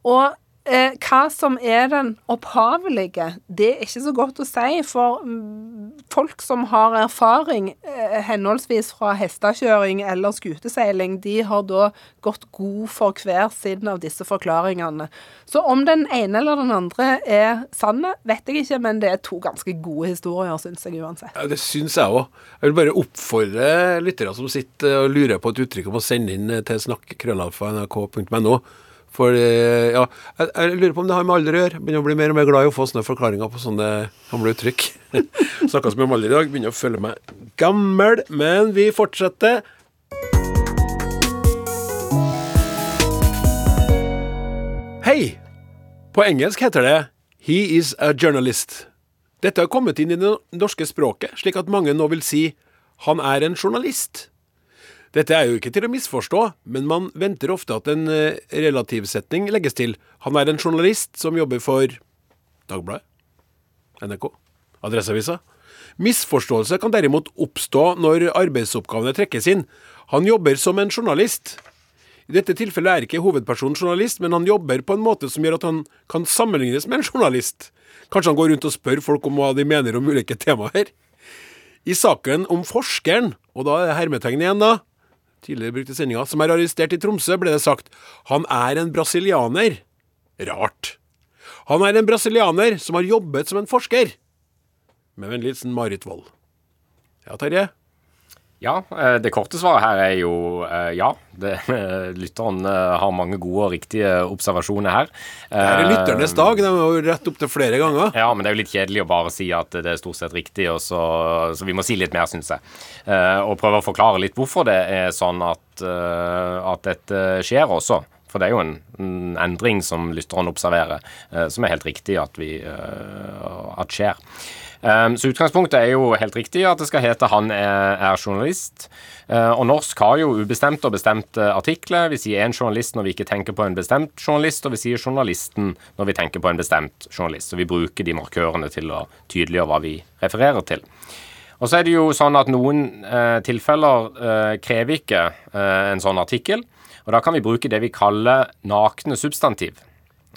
Speaker 3: Og eh, hva som er den opphavelige, det er ikke så godt å si. For mm, folk som har erfaring eh, henholdsvis fra hestekjøring eller skuteseiling, de har da gått god for hver sin av disse forklaringene. Så om den ene eller den andre er sanne, vet jeg ikke, men det er to ganske gode historier, syns jeg uansett.
Speaker 2: Ja, det syns jeg òg. Jeg vil bare oppfordre lyttere som sitter og lurer på et uttrykk, om å sende inn til snakk.krøllalfa.nrk.no. For eh, ja, jeg, jeg lurer på om det har med alder å gjøre. Begynner å bli mer og mer glad i å få sånne forklaringer på sånne gamle uttrykk. Snakka så mye om alder i dag, begynner å føle meg gammel. Men vi fortsetter. Hei! På engelsk heter det He is a journalist. Dette har kommet inn i det norske språket, slik at mange nå vil si han er en journalist. Dette er jo ikke til å misforstå, men man venter ofte at en eh, relativsetning legges til. Han er en journalist som jobber for Dagbladet, NRK, Adresseavisa. Misforståelse kan derimot oppstå når arbeidsoppgavene trekkes inn. Han jobber som en journalist. I dette tilfellet er ikke hovedpersonen journalist, men han jobber på en måte som gjør at han kan sammenlignes med en journalist. Kanskje han går rundt og spør folk om hva de mener om ulike temaer. I saken om forskeren, og da er det hermetegn igjen, da, tidligere brukte sendinga, som er arrestert i Tromsø, ble det sagt. Han er en brasilianer. Rart. Han er en brasilianer som har jobbet som en forsker. Med vennlig hilsen Marit Wold. Ja, Terje?
Speaker 4: Ja, eh, det korte svaret her er jo eh, ja. Det, lytteren eh, har mange gode og riktige observasjoner her.
Speaker 2: Det er lytternes dag. De har jo rett opp til flere ganger.
Speaker 4: Ja, men det er jo litt kjedelig å bare si at det er stort sett riktig, og så, så vi må si litt mer, syns jeg. Og prøve å forklare litt hvorfor det er sånn at, at dette skjer også. For det er jo en, en endring som lytteren observerer, som er helt riktig at, vi, at skjer. Ehm, så utgangspunktet er jo helt riktig at det skal hete 'han er, journalist'. Eh, og norsk har jo ubestemte og bestemte artikler. Vi sier én journalist når vi ikke tenker på en bestemt journalist, og vi sier journalisten når vi tenker på en bestemt journalist. Så vi bruker de markørene til å tydeliggjøre hva vi refererer til. Og så er det jo sånn at noen eh, tilfeller eh, krever ikke eh, en sånn artikkel. Og da kan vi bruke det vi kaller nakne substantiv.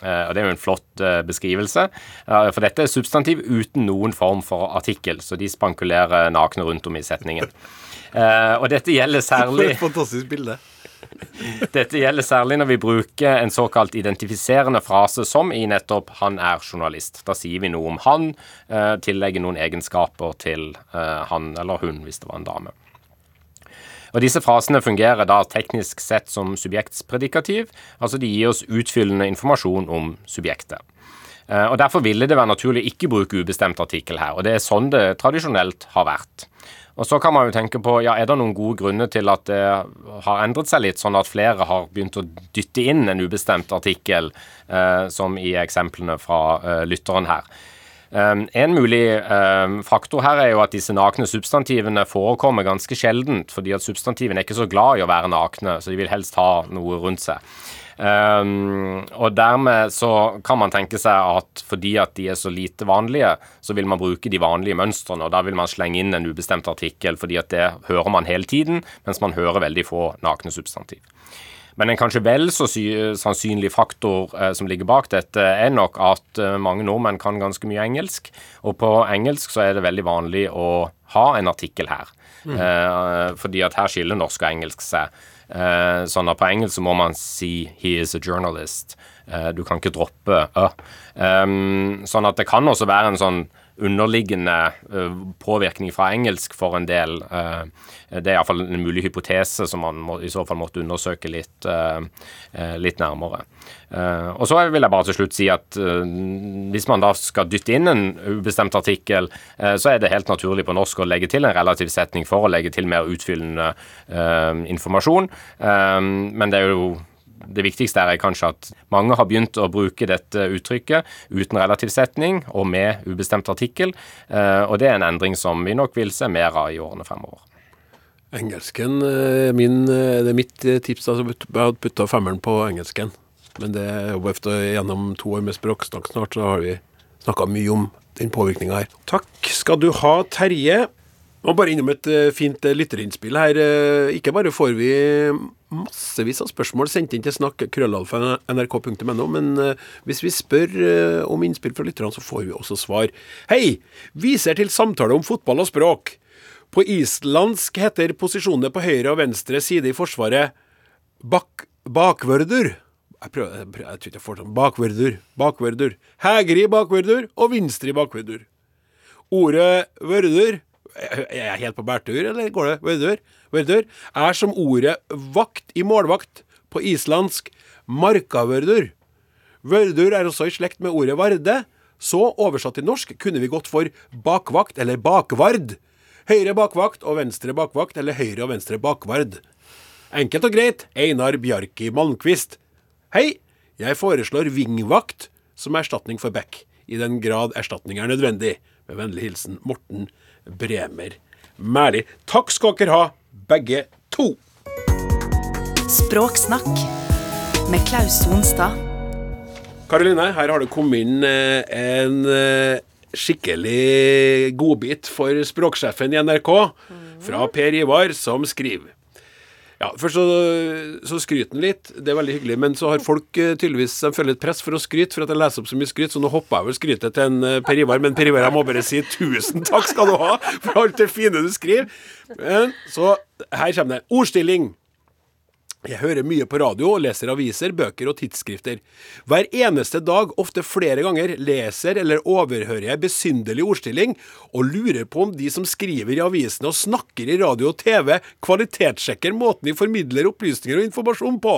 Speaker 4: Eh, og Det er jo en flott eh, beskrivelse. For dette er substantiv uten noen form for artikkel, så de spankulerer nakne rundt om i setningen. Eh, og dette gjelder særlig
Speaker 2: Et fantastisk bilde.
Speaker 4: Dette gjelder særlig når vi bruker en såkalt identifiserende frase som i nettopp 'han er journalist'. Da sier vi noe om han, tillegger noen egenskaper til han eller hun, hvis det var en dame. Og Disse frasene fungerer da teknisk sett som subjektspredikativ, altså de gir oss utfyllende informasjon om subjektet. Eh, og Derfor ville det være naturlig ikke bruke ubestemt artikkel her, og det er sånn det tradisjonelt har vært. Og Så kan man jo tenke på, ja, er det noen gode grunner til at det har endret seg litt, sånn at flere har begynt å dytte inn en ubestemt artikkel, eh, som i eksemplene fra eh, lytteren her. Um, en mulig um, faktor her er jo at disse nakne substantivene forekommer ganske sjeldent, fordi at substantivene er ikke så glad i å være nakne, så de vil helst ha noe rundt seg. Um, og dermed så kan man tenke seg at fordi at de er så lite vanlige, så vil man bruke de vanlige mønstrene, og da vil man slenge inn en ubestemt artikkel, fordi at det hører man hele tiden, mens man hører veldig få nakne substantiv. Men en kanskje vel så sannsynlig faktor eh, som ligger bak dette, er nok at eh, mange nordmenn kan ganske mye engelsk. Og på engelsk så er det veldig vanlig å ha en artikkel her. Mm. Eh, fordi at her skiller norsk og engelsk seg. Eh, sånn at på engelsk så må man si 'he is a journalist'. Eh, du kan ikke droppe 'ø'. Um, sånn at det kan også være en sånn underliggende uh, påvirkning fra engelsk for en del. Uh, det er iallfall en mulig hypotese som man må, i så fall måtte undersøke litt, uh, litt nærmere. og så vil jeg bare til slutt si at hvis man da skal dytte inn en ubestemt artikkel, så er det helt naturlig på norsk å legge til en relativ setning for å legge til mer utfyllende informasjon. men det er jo det viktigste er kanskje at mange har begynt å bruke dette uttrykket uten relativ setning og med ubestemt artikkel, eh, og det er en endring som vi nok vil se mer av i årene fremover.
Speaker 2: Engelsken eh, min, eh, Det er mitt tips. altså Jeg hadde putta femmeren på engelsken. Men det er jo efter, gjennom to år med språksnakk snart, så har vi snakka mye om den påvirkninga her. Takk skal du ha, Terje. Og bare innom et fint lytterinnspill her. Ikke bare får vi massevis av spørsmål sendt inn til snakk krøllalfa.nrk.no, men hvis vi spør om innspill fra lytterne, så får vi også svar. Hei! Viser til samtale om fotball og språk. På islandsk heter posisjonene på høyre og venstre side i Forsvaret bak bakvørdur. Jeg prøver, jeg, prøver, jeg tror ikke jeg får sånn bakvørdur. Bakvørdur. Hægre i bakvørdur og vinstri bakvørdur. Ordet vørdur er jeg helt på bærtur, eller går det vørdur? Vørdur er som ordet vakt i målvakt på islandsk markavørdur. Vørdur er også i slekt med ordet varde. Så oversatt til norsk kunne vi gått for bakvakt eller bakvard. Høyre bakvakt og venstre bakvakt eller høyre og venstre bakvard. Enkelt og greit. Einar Bjarki Malmquist. Hei! Jeg foreslår vingvakt som erstatning for back, i den grad erstatning er nødvendig. Med vennlig hilsen Morten Bremer Mæli. Takk skal dere ha, begge to.
Speaker 1: Språksnakk med Klaus Sonstad.
Speaker 2: Karoline, her har det kommet inn eh, en eh, skikkelig godbit for språksjefen i NRK fra Per Ivar, som skriver ja, Først så, så skryter han litt, det er veldig hyggelig. Men så har folk uh, tydeligvis de føler et press for å skryte, for at jeg leser opp så mye skryt, så nå hopper jeg vel skrytet til en uh, Per Ivar. Men Per Ivar, jeg må bare si tusen takk skal du ha for alt det fine du skriver. Men så her kommer det. Ordstilling. Jeg hører mye på radio leser aviser, bøker og tidsskrifter. Hver eneste dag, ofte flere ganger, leser eller overhører jeg besynderlig ordstilling, og lurer på om de som skriver i avisene og snakker i radio og TV, kvalitetssjekker måten de formidler opplysninger og informasjon på.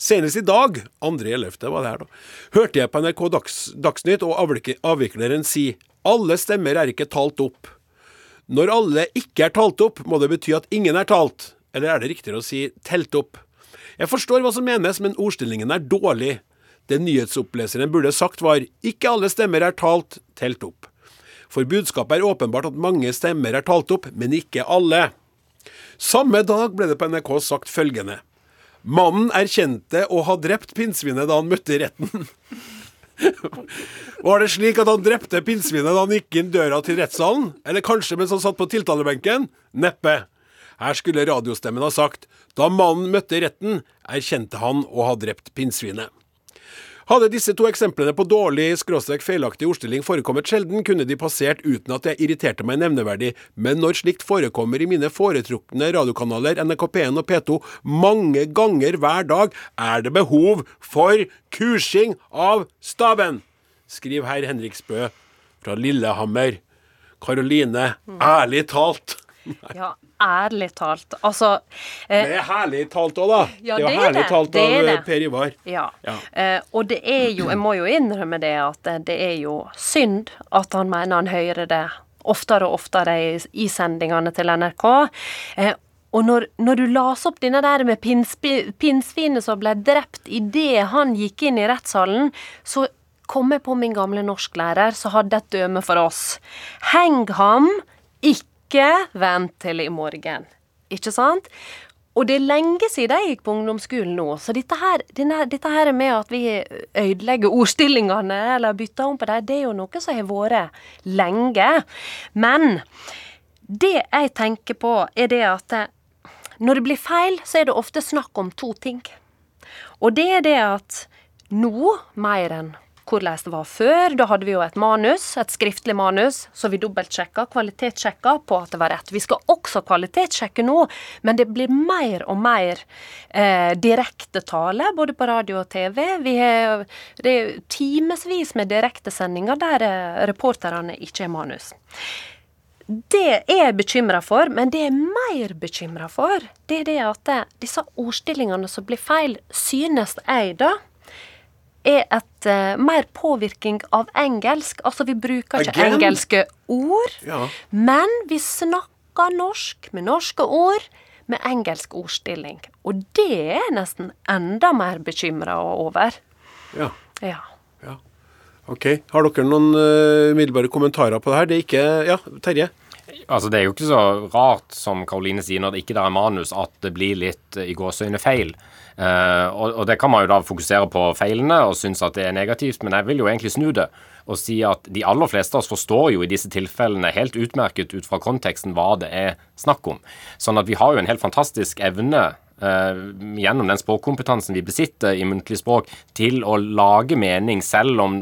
Speaker 2: Senest i dag, 2.11. var det her da, hørte jeg på NRK Dags, Dagsnytt og avvikleren si alle stemmer er ikke talt opp. Når alle ikke er talt opp, må det bety at ingen er talt. Eller er det riktigere å si telt opp? Jeg forstår hva som menes, men ordstillingen er dårlig. Det nyhetsoppleseren burde sagt var ikke alle stemmer er talt, telt opp. For budskapet er åpenbart at mange stemmer er talt opp, men ikke alle. Samme dag ble det på NRK sagt følgende. Mannen erkjente å ha drept pinnsvinet da han møtte retten. Var det slik at han drepte pinnsvinet da han gikk inn døra til rettssalen? Eller kanskje mens han satt på tiltalebenken? Neppe. Her skulle radiostemmen ha sagt da mannen møtte retten, erkjente han å ha drept pinnsvinet. Hadde disse to eksemplene på dårlig skråstrek feilaktig ordstilling forekommet sjelden, kunne de passert uten at jeg irriterte meg nevneverdig, men når slikt forekommer i mine foretrukne radiokanaler NRK P1 og P2 mange ganger hver dag, er det behov for kursing av staben, skriver herr Henriksbø fra Lillehammer. Karoline, ærlig talt.
Speaker 5: Ja, ærlig talt. Altså eh,
Speaker 2: Det er herlig talt òg, da.
Speaker 5: Ja,
Speaker 2: det er jo
Speaker 5: det er
Speaker 2: herlig
Speaker 5: det.
Speaker 2: talt
Speaker 5: Det
Speaker 2: av
Speaker 5: det.
Speaker 2: Per Ivar.
Speaker 5: Ja.
Speaker 2: Ja.
Speaker 5: Eh, og det er jo Jeg må jo innrømme det at det- det er jo synd at han mener han hører det oftere og oftere i, i sendingene til NRK. Eh, og når, når du las opp denne der med pinnsvinet som ble drept idet han gikk inn i rettssalen, så kom jeg på min gamle norsklærer som hadde et døme for oss. Heng ham, ikke vent til i morgen. Ikke sant? Og det er lenge siden jeg gikk på ungdomsskolen nå, så dette her, dette her med at vi ødelegger ordstillingene eller bytter om på det, det er jo noe som har vært lenge. Men det jeg tenker på, er det at når det blir feil, så er det ofte snakk om to ting. Og det er det at nå, mer enn hvordan det var før, da hadde vi jo et manus, et skriftlig manus, så vi dobbeltsjekka, kvalitetssjekka på at det var rett. Vi skal også kvalitetssjekke nå, men det blir mer og mer eh, direkte tale, både på radio og TV. Vi har, det er timevis med direktesendinger der eh, reporterne ikke har manus. Det er jeg bekymra for, men det jeg er mer bekymra for, det er det at disse ordstillingene som blir feil, synes jeg da er et uh, mer påvirkning av engelsk. Altså, vi bruker ikke
Speaker 2: Again?
Speaker 5: engelske ord,
Speaker 2: Ja.
Speaker 5: men vi snakker norsk med norske ord med engelsk ordstilling. Og det er jeg nesten enda mer bekymra over.
Speaker 2: Ja.
Speaker 5: Ja.
Speaker 2: ja. OK. Har dere noen uh, kommentarer på det her? Det er ikke Ja, Terje?
Speaker 4: Altså, Det er jo ikke så rart, som Karoline sier, når det ikke er manus, at det blir litt eh, i gåseøyne feil. Uh, og, og det kan man jo da fokusere på feilene og synes at det er negativt, men jeg vil jo egentlig snu det og si at de aller fleste av oss forstår jo i disse tilfellene helt utmerket ut fra konteksten hva det er snakk om. Sånn at vi har jo en helt fantastisk evne Uh, gjennom den språkkompetansen vi besitter i muntlig språk, til å lage mening selv om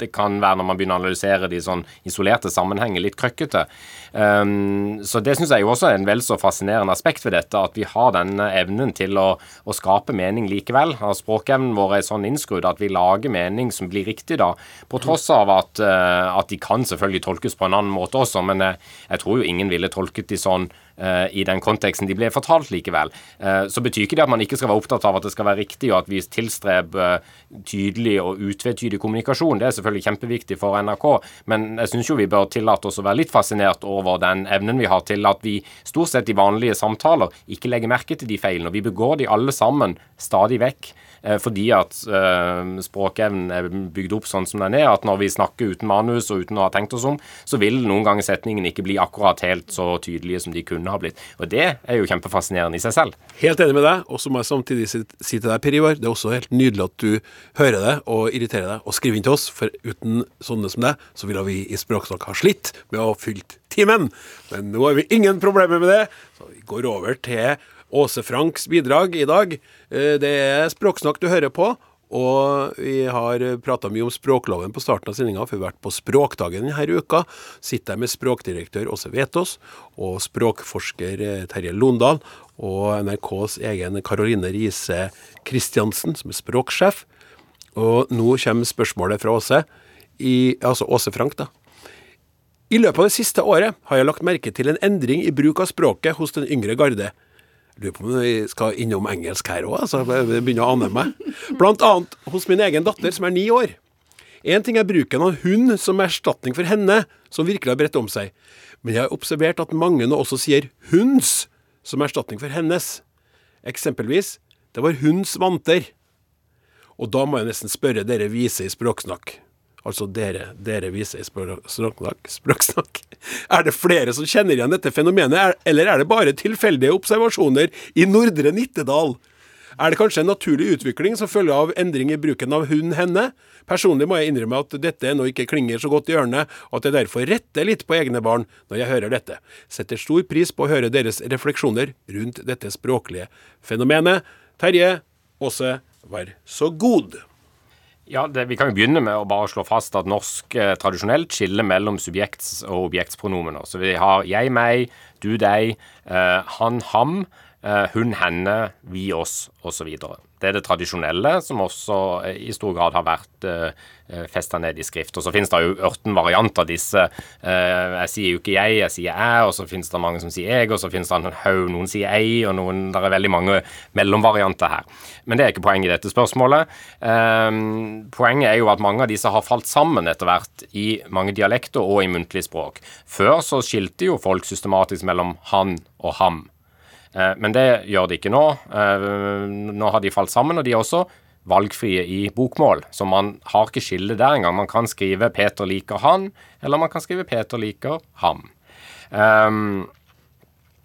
Speaker 4: det kan være når man begynner å analysere de sånn isolerte sammenhenger, litt krøkkete. Um, så det syns jeg jo også er en vel så fascinerende aspekt ved dette, at vi har denne evnen til å, å skape mening likevel. At språkevnen vår er sånn innskrudd at vi lager mening som blir riktig, da. På tross av at, uh, at de kan selvfølgelig tolkes på en annen måte også, men jeg, jeg tror jo ingen ville tolket de sånn uh, i den konteksten de ble fortalt likevel. Så betyr ikke det at man ikke skal være opptatt av at det skal være riktig, og at vi tilstreber tydelig og utvetydig kommunikasjon. Det er selvfølgelig kjempeviktig for NRK, men jeg syns jo vi bør tillate oss å være litt fascinert over den evnen vi har til at vi stort sett i vanlige samtaler ikke legger merke til de feilene. Og vi begår de alle sammen stadig vekk. Eh, Fordi at eh, språkevnen er bygd opp sånn som den er, at når vi snakker uten manus og uten å ha tenkt oss om, så vil noen ganger setningene ikke bli akkurat helt så tydelige som de kunne ha blitt. Og det er jo kjempefascinerende i seg selv.
Speaker 2: Helt enig med deg, og så må jeg samtidig si, til deg, Per Ivar, det er også helt nydelig at du hører det og irriterer deg, og skriver inn til oss, for uten sånne som deg, så ville vi i Språksnakk ha slitt med å fylle timen. Men nå har vi ingen problemer med det, så vi går over til Åse Franks bidrag i dag. Eh, Det er Språksnakk du hører på, Og vi har prata mye om språkloven på starten av sendinga, for vi har vært på Språkdagen denne uka. Sitter jeg med språkdirektør Åse Vetås og språkforsker eh, Terje Londal og NRKs egen Karoline Riise Kristiansen, som er språksjef. Og nå kommer spørsmålet fra Åse, i, altså Åse Frank, da. I løpet av det siste året har jeg lagt merke til en endring i bruk av språket hos den yngre garde. Lurer på om vi skal innom engelsk her òg, altså. Jeg begynner å ane meg. Blant annet hos min egen datter, som er ni år. Én ting er bruken av hund som erstatning for henne, som virkelig har bredt om seg. Men jeg har observert at mange nå også sier hunds som erstatning for hennes. Eksempelvis det var hunds vanter. Og da må jeg nesten spørre dere vise i språksnakk. Altså dere, dere viser i språksnakk, språksnakk. Er det flere som kjenner igjen dette fenomenet, eller er det bare tilfeldige observasjoner i Nordre Nittedal? Er det kanskje en naturlig utvikling som følge av endring i bruken av hun-henne? Personlig må jeg innrømme at dette ennå ikke klinger så godt i ørene, og at jeg derfor retter litt på egne barn når jeg hører dette. Setter stor pris på å høre deres refleksjoner rundt dette språklige fenomenet. Terje Aase, vær så god.
Speaker 4: Ja, det, Vi kan jo begynne med å bare slå fast at norsk eh, tradisjonelt skiller mellom subjekts- og objektspronomener. Så vi har jeg, meg, du, deg, eh, han, ham, eh, hun, henne, vi, oss osv. Det er det tradisjonelle, som også eh, i stor grad har vært uh, eh, festa ned i skrift. Og så finnes det jo ørten varianter av disse. Jeg sier jo ikke jeg, jeg sier jeg, og så finnes det mange som sier jeg, og så finnes det en haug, noen sier ei, og noen Det er veldig mange mellomvarianter her. Men det er ikke poenget i dette spørsmålet. Um, poenget er jo at mange av disse har falt sammen etter hvert i mange dialekter og i muntlig språk. Før så skilte jo folk systematisk mellom han og ham. Eh, men det gjør de ikke nå. Eh, nå har de falt sammen, og de er også valgfrie i bokmål. Så man har ikke skille der engang. Man kan skrive 'Peter liker han', eller man kan skrive 'Peter liker ham'. Um,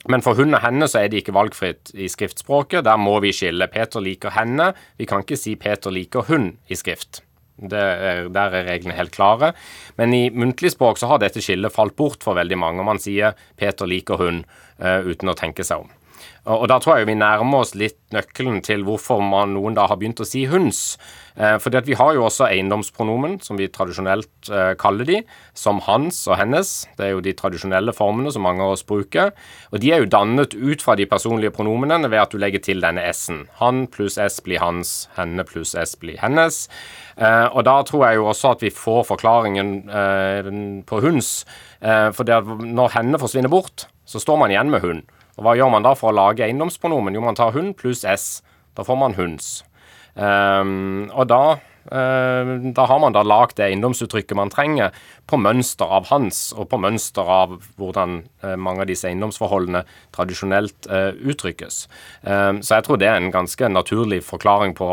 Speaker 4: men for hun og henne så er det ikke valgfritt i skriftspråket. Der må vi skille. Peter liker henne. Vi kan ikke si Peter liker hun i skrift. Er, der er reglene helt klare. Men i muntlig språk så har dette skillet falt bort for veldig mange. Man sier Peter liker hun uh, uten å tenke seg om. Og, da tror jeg vi nærmer oss litt nøkkelen til hvorfor man, noen da har begynt å si hunds. Eh, fordi at vi har jo også eiendomspronomen, som vi tradisjonelt eh, kaller de, som hans og hennes. Det er jo de tradisjonelle formene som mange av oss bruker. Og de er jo dannet ut fra de personlige pronomenene ved at du legger til denne s-en. Han pluss s blir hans, henne pluss s blir hennes. Eh, og da tror jeg jo også at vi får forklaringen på hunds. For når henne forsvinner bort, så står man igjen med hund. Og Hva gjør man da for å lage eiendomspronomen? Jo, man tar hund pluss s. Da får man hunds. Um, og da uh, da har man da lagd det eiendomsuttrykket man trenger, på mønster av hans, og på mønster av hvordan uh, mange av disse eiendomsforholdene tradisjonelt uh, uttrykkes. Så jeg tror det er en ganske naturlig forklaring på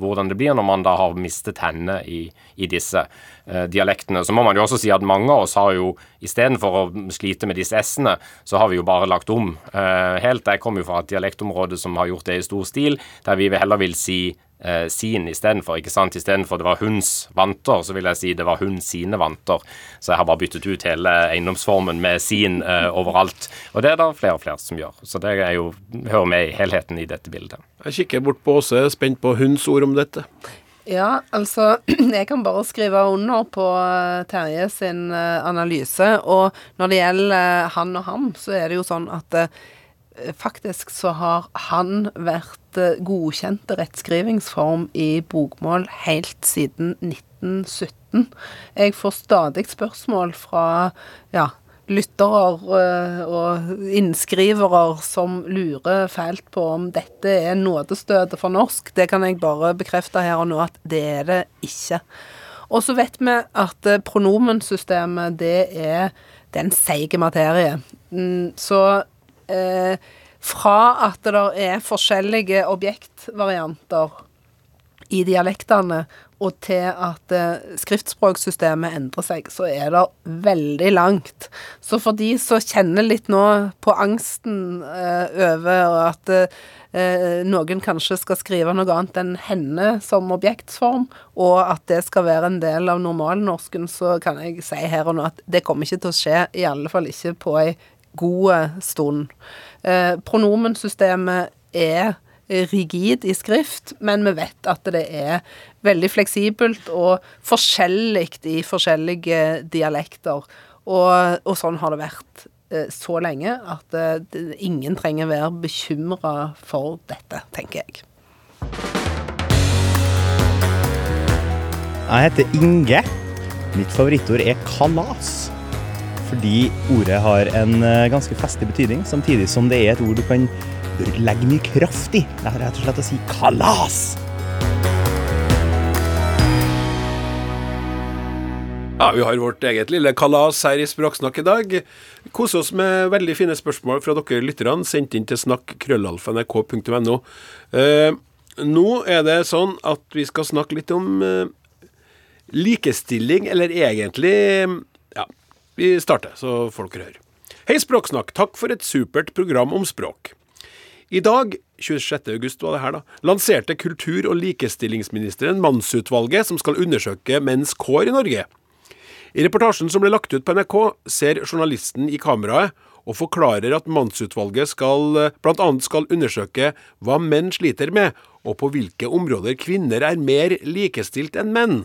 Speaker 4: hvordan det blir når man da har mistet henne i, i disse dialektene. Så må man jo også si at mange av oss har jo istedenfor å slite med disse s-ene, så har vi jo bare lagt om helt. Jeg kommer jo fra et dialektområde som har gjort det i stor stil, der vi heller vil si eh, sin istedenfor. ikke sant? Istedenfor det var hunds vanter, så vil jeg si det var hun sine vanter. Så jeg har bare byttet ut hele eiendomsformen med sin eh, overalt. Og det er det flere og flere som gjør. Så det er jo, hører med i helheten i dette bildet.
Speaker 2: Jeg kikker bort på Åse, spent på hunds ord om dette.
Speaker 3: Ja, altså Jeg kan bare skrive under på eh, Terje sin eh, analyse. Og når det gjelder eh, han og ham, så er det jo sånn at faktisk så har han vært godkjent rettskrivingsform i bokmål helt siden 1917. Jeg får stadig spørsmål fra ja, lyttere og innskrivere som lurer fælt på om dette er nådestøtet for norsk. Det kan jeg bare bekrefte her og nå at det er det ikke. Og så vet vi at eh, pronomensystemet, det er, det er en seig materie. Mm, så eh, fra at det er forskjellige objektvarianter i dialektene, og til at eh, skriftspråksystemet endrer seg, så er det veldig langt. Så for de som kjenner litt nå på angsten eh, over at eh, noen kanskje skal skrive noe annet enn henne som objektsform, og at det skal være en del av normalnorsken, så kan jeg si her og nå at det kommer ikke til å skje, i alle fall ikke på ei god stund. Pronomensystemet er rigid i skrift, men vi vet at det er veldig fleksibelt og forskjellig i forskjellige dialekter. Og, og sånn har det vært eh, så lenge at eh, ingen trenger være bekymra for dette, tenker jeg.
Speaker 7: Jeg heter Inge. Mitt favorittord er kalas. Fordi ordet har en eh, ganske festlig betydning, samtidig som det er et ord du kan legge mye kraft i. Det er rett og slett å si kalas.
Speaker 2: Ja, Vi har vårt eget lille kalas her i Språksnakk i dag. Kose oss med veldig fine spørsmål fra dere lytterne, sendt inn til snakk.krøllalfa.nrk.no. Eh, nå er det sånn at vi skal snakke litt om eh, likestilling, eller egentlig vi starter, så folk hører. Hei, Språksnakk. Takk for et supert program om språk. I dag, 26. august var det her da, lanserte kultur- og likestillingsministeren Mannsutvalget, som skal undersøke menns kår i Norge. I reportasjen som ble lagt ut på NRK, ser journalisten i kameraet og forklarer at mannsutvalget skal bl.a. skal undersøke hva menn sliter med, og på hvilke områder kvinner er mer likestilt enn menn.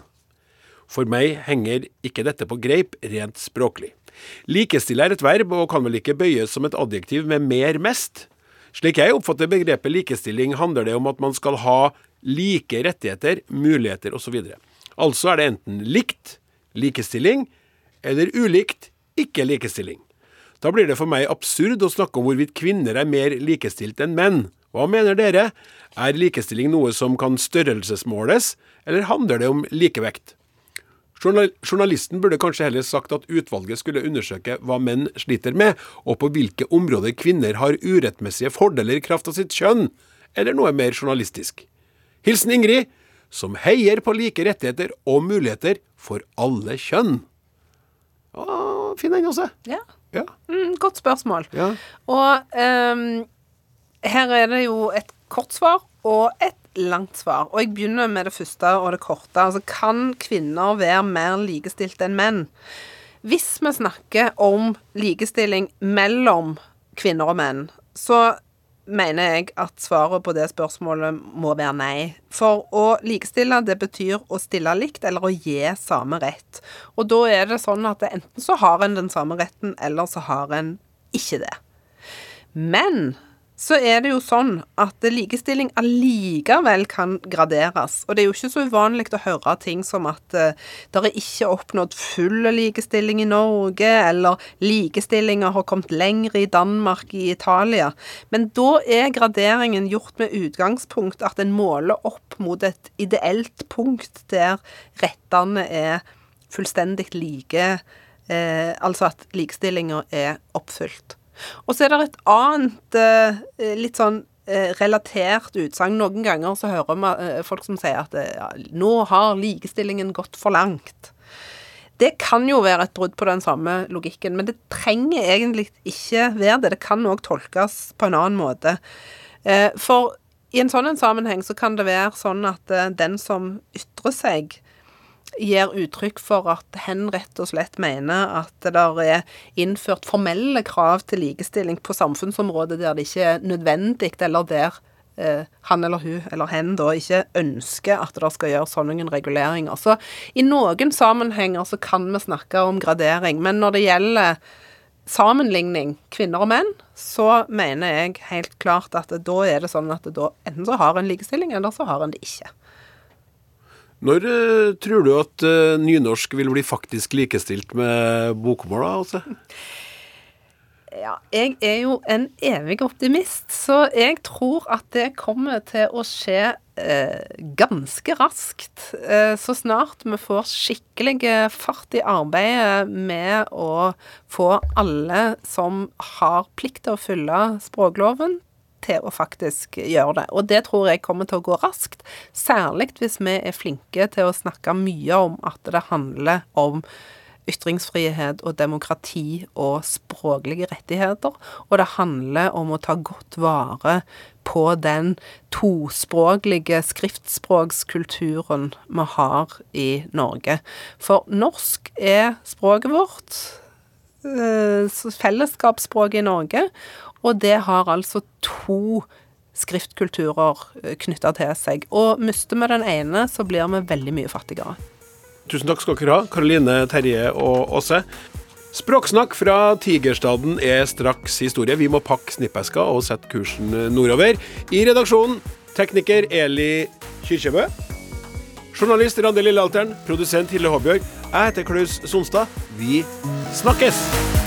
Speaker 2: For meg henger ikke dette på greip rent språklig. Likestille er et verb og kan vel ikke bøyes som et adjektiv med mer mest? Slik jeg oppfatter begrepet likestilling, handler det om at man skal ha like rettigheter, muligheter osv. Altså er det enten likt, likestilling, eller ulikt, ikke likestilling. Da blir det for meg absurd å snakke om hvorvidt kvinner er mer likestilt enn menn. Hva mener dere? Er likestilling noe som kan størrelsesmåles, eller handler det om likevekt? Journalisten burde kanskje heller sagt at utvalget skulle undersøke hva menn sliter med, og på hvilke områder kvinner har urettmessige fordeler i kraft av sitt kjønn, eller noe mer journalistisk. Hilsen Ingrid, som heier på like rettigheter og muligheter for alle kjønn. Å, fin den også.
Speaker 3: Ja.
Speaker 2: Ja.
Speaker 3: Mm, godt spørsmål.
Speaker 2: Ja.
Speaker 3: Og um, her er det jo et kort svar og et langt svar. Og jeg begynner med det første og det korte. Altså, kan kvinner være mer likestilte enn menn? Hvis vi snakker om likestilling mellom kvinner og menn, så mener jeg at svaret på det spørsmålet må være nei. For å likestille, det betyr å stille likt eller å gi samme rett. Og da er det sånn at enten så har en den samme retten, eller så har en ikke det. Men så er det jo sånn at likestilling allikevel kan graderes. Og det er jo ikke så uvanlig å høre ting som at uh, det er ikke oppnådd full likestilling i Norge, eller likestillinga har kommet lenger i Danmark, i Italia. Men da er graderingen gjort med utgangspunkt at en måler opp mot et ideelt punkt der rettene er fullstendig like, eh, altså at likestillinga er oppfylt. Og så er det et annet eh, litt sånn eh, relatert utsagn. Noen ganger så hører vi eh, folk som sier at ja, nå har likestillingen gått for langt. Det kan jo være et brudd på den samme logikken, men det trenger egentlig ikke være det. Det kan òg tolkes på en annen måte. For i en sånn sammenheng så kan det være sånn at den som ytrer seg, gir uttrykk for at hen rett og slett mener at det er innført formelle krav til likestilling på samfunnsområdet der det ikke er nødvendig, eller der eh, han eller hun eller hen da ikke ønsker at det skal gjøres sånne reguleringer. Så i noen sammenhenger så kan vi snakke om gradering, men når det gjelder sammenligning kvinner og menn, så mener jeg helt klart at da er det sånn at da enten så har en likestilling, eller så har en det ikke.
Speaker 2: Når uh, tror du at uh, nynorsk vil bli faktisk likestilt med bokmål? da, altså?
Speaker 3: Ja, jeg er jo en evig optimist, så jeg tror at det kommer til å skje eh, ganske raskt. Eh, så snart vi får skikkelig fart i arbeidet med å få alle som har plikt til å følge språkloven, til å faktisk gjøre det. Og det tror jeg kommer til å gå raskt, særlig hvis vi er flinke til å snakke mye om at det handler om ytringsfrihet og demokrati og språklige rettigheter. Og det handler om å ta godt vare på den tospråklige skriftspråkskulturen vi har i Norge. For norsk er språket vårt, eh, fellesskapsspråket i Norge, og det har altså to skriftkulturer knytta til seg. Og mister vi den ene, så blir vi veldig mye fattigere.
Speaker 2: Tusen takk skal dere ha, Karoline, Terje og Åse. Språksnakk fra Tigerstaden er straks historie. Vi må pakke snippeska og sette kursen nordover. I redaksjonen tekniker Eli Kyrkjebø. Journalist Randi Lillealteren. Produsent Hille Håbjørg. Jeg heter Klaus Sonstad. Vi snakkes!